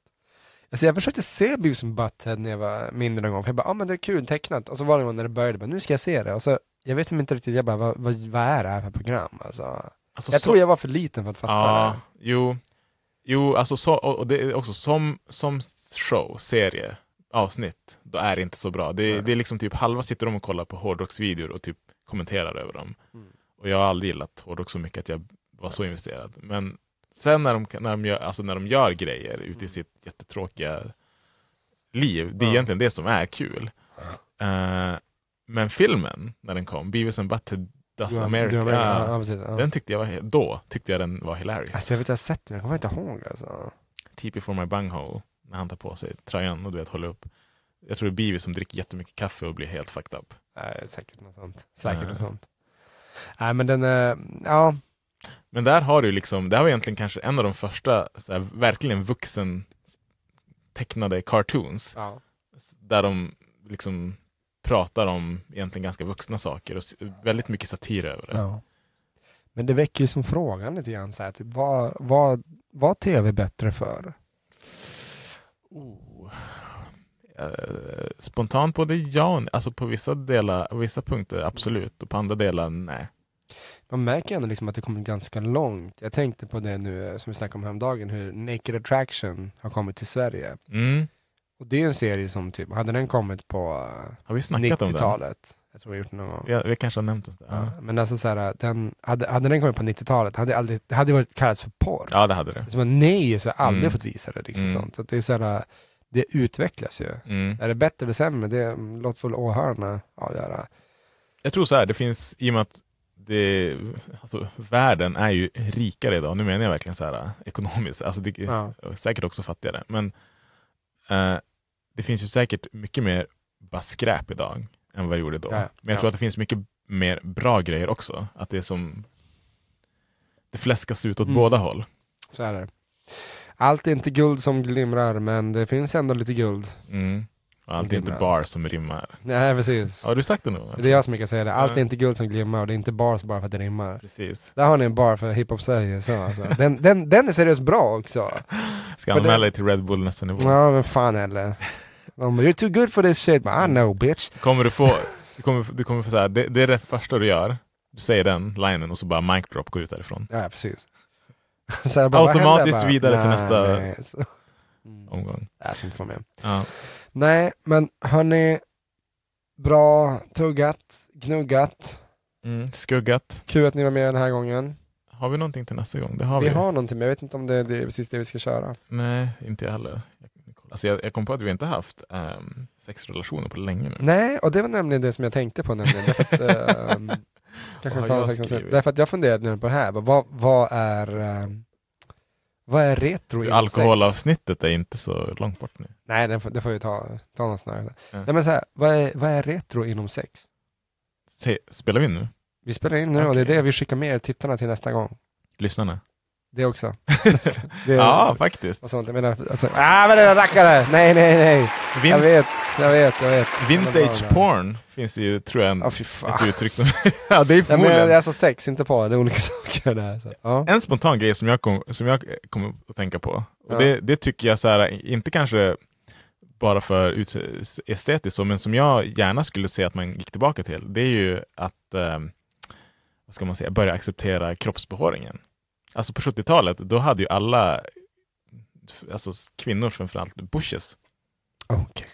Alltså jag försökte se Beavis and Butthead när jag var mindre någon gång, för jag bara, ja ah, men det är kul tecknat, och så var det gång när det började, bara, nu ska jag se det, och så, jag vet inte riktigt, jag bara, vad, vad, vad är det här för program? Alltså, Alltså, jag så- tror jag var för liten för att fatta Ja, det. jo, jo alltså så, och det är också som, som show, serie, avsnitt, då är det inte så bra. Det, är- Nej. det är liksom typ halva sitter de och kollar på hårdrocksvideor och typ kommenterar över dem. Mm. Och jag har aldrig gillat hårdrock så mycket att jag var så investerad. Men sen när de, när de, gör, alltså när de gör grejer ute i sitt jättetråkiga liv, det är egentligen det som är kul. Eh, men filmen, när den kom, Beavis and Butthead Does Du- America, ja, ja, precis, ja. den tyckte jag var, då tyckte jag den var hilarious. Alltså jag vet, jag har sett det, men jag kommer inte ihåg alltså. TP for my bunghole, när han tar på sig tröjan och du vet håller upp. Jag tror det är Beavis som dricker jättemycket kaffe och blir helt fucked up. Nej, säkert något sånt. Säkert Nej. något sånt. Nej men den, är, ja, Men där har du liksom, det här var egentligen kanske en av de första här, verkligen vuxen tecknade cartoons. ja. Där de liksom pratar om egentligen ganska vuxna saker och väldigt mycket satir över det. Ja. Men det väcker ju som frågan lite grann så här, typ, vad, vad, var tv bättre för? Oh. Eh, spontant både ja och nej. Alltså på vissa delar, på vissa punkter absolut och på andra delar nej. Man märker ändå liksom att det kommer ganska långt. Jag tänkte på det nu eh, som vi snackade om häromdagen, hur Naked Attraction har kommit till Sverige. Mm. Och det är en serie som typ, hade den kommit på Har vi snackat om den? 90-talet, jag tror jag gjort det någon gång. Vi, vi kanske har nämnt det. Ja. Ja. Men alltså så här, den, hade, hade den kommit på 90-talet, hade aldrig, det hade varit kallats för porr. ja, det hade det. Så man, nej, så har jag aldrig Mm. fått visa det. Liksom Mm. sånt. Så det är så här, det utvecklas ju. Mm. Är det bättre eller sämre? Det låter väl åhörarna avgöra. Jag tror så här, det finns, i och med att det, alltså, världen är ju rikare idag, nu menar jag verkligen så här ekonomiskt, alltså det, Ja. säkert också fattigare, men eh, det finns ju säkert mycket mer bara skräp idag än vad det gjorde då. Ja, ja. Men jag Ja. tror att det finns mycket mer bra grejer också, att det är som det fläskas ut åt Mm. båda håll. Så är det. Allt är inte guld som glimrar, men det finns ändå lite guld. Mm. Och allt är inte bar som rimmar. Nej, precis. Har du sagt det nu? Det är jag som brukar säga det. Allt är inte guld som glimmar och det är inte bars bara för att det rimmar. Precis. Där har ni en bar för hiphop-Sverige. Så, alltså. den, den, den är seriöst bra också. (laughs) Ska anmäla dig till Red Bull nästa nivå. Ja, men fan eller. De You're too good for this shit. But I know bitch. Kommer du få, (laughs) du kommer, du kommer få så här, det, det är det första du gör. Du säger den linen och så bara mic drop, gå ut därifrån. Ja, precis. (laughs) Bara, Automatiskt vidare till nästa- nej. Mm. (laughs) Omgång. Ska inte med. Ja. Nej, men hörni. Bra tuggat, gnuggat. Mm. Skuggat. Kul att ni var med den här gången. Har vi någonting till nästa gång? Det har vi vi. har någonting, men jag vet inte om det är det, precis det vi ska köra. Nej, inte jag heller. Alltså jag, jag kom på att vi inte haft um, sexrelationer på länge nu. Nej, och det var nämligen det som jag tänkte på nämligen. Därför att, ehm, (laughs) kanske jag sex- därför att jag funderade nu på det här. Vad, vad är ehm, vad är retro inom sex? Alkoholavsnittet är inte så långt bort nu. Nej, det får, det får vi ta, ta någon snarare. Ja. Nej men så här, vad är, vad är retro inom sex? Se, spelar vi in nu? Vi spelar in nu och det är det vi skickar med er tittarna till nästa gång. Lyssnarna? Det också. (laughs) Det, Ja, faktiskt. och sånt. Jag menar, alltså, ah men den rackare! Nej, nej, nej! Jag Vin- vet, jag vet, jag vet. vintage porn finns det ju, tror jag, en, fan. ett uttryck som... (laughs) ja, det är Jag förmodligen... det är alltså sex, inte porr. Det är olika (laughs) saker där. Så. Ja. En spontan grej som jag kom, som jag kom att tänka på, och Ja. det, det tycker jag så här, inte kanske bara för estetiskt, men som jag gärna skulle se att man gick tillbaka till, det är ju att eh, vad ska man säga, börja acceptera kroppsbehåringen. Alltså på 70-talet, då hade ju alla alltså kvinnor framförallt bushes. Okej.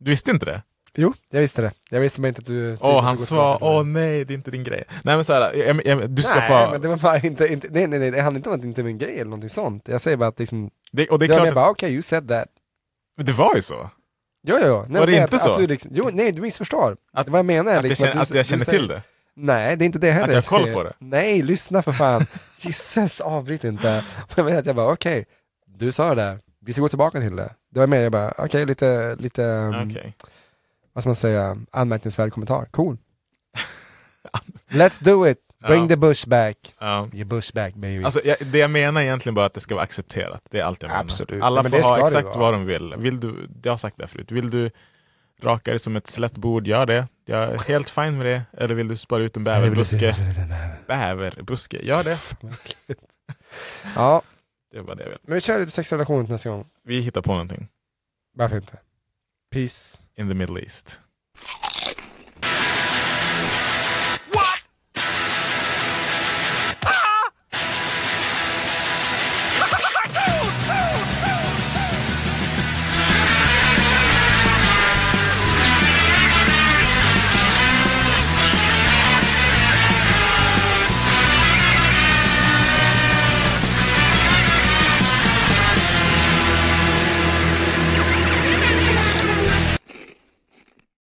Du visste inte det? Jo, jag visste det. Jag visste bara inte att du... Åh, att han sa, åh nej, det är inte din grej. Nej men så här, jag, jag, du ska Nej, få... men det var bara inte, inte nej, nej, nej, det handlar inte om att det inte är min grej eller någonting sånt. Jag säger bara att liksom, det, och det är det jag klart, bara att, okej, you said that. men det var ju så. Jo, jo, jo. Nej, Var det inte att, så? Att du liksom, jo, nej, du missförstår. Att- det vad jag menar Att, liksom, jag känner, du- att jag känner till det. Nej, det är inte det heller Att jag har koll på det. Nej, lyssna för fan. (laughs) Jesus, avbryt inte. Jag menar att jag bara, okej, du sa det där. Vi ska gå tillbaka till det. Det var mer, jag bara, okej, lite, lite, um, Okej. vad ska man säga, anmärkningsvärd kommentar. Cool. (laughs) Let's do it. Bring Ja. the bush back. Ja. Your bush back baby. Alltså, jag, det jag menar egentligen bara att det ska vara accepterat. Det är allt jag menar. Absolut. Alla Ja, får ha exakt vad de vill. vill du, jag har sagt det förut. Vill du raka dig som ett slätt bord, gör det. Jag är helt fine med det. Eller vill du spara ut en bäverbuske? Bäverbuske, gör det. Ja, Det bara (laughs) det jag vill. men vi kör lite sexrelation nästa gång. Vi hittar på någonting. Varför inte? Peace. In the middle east.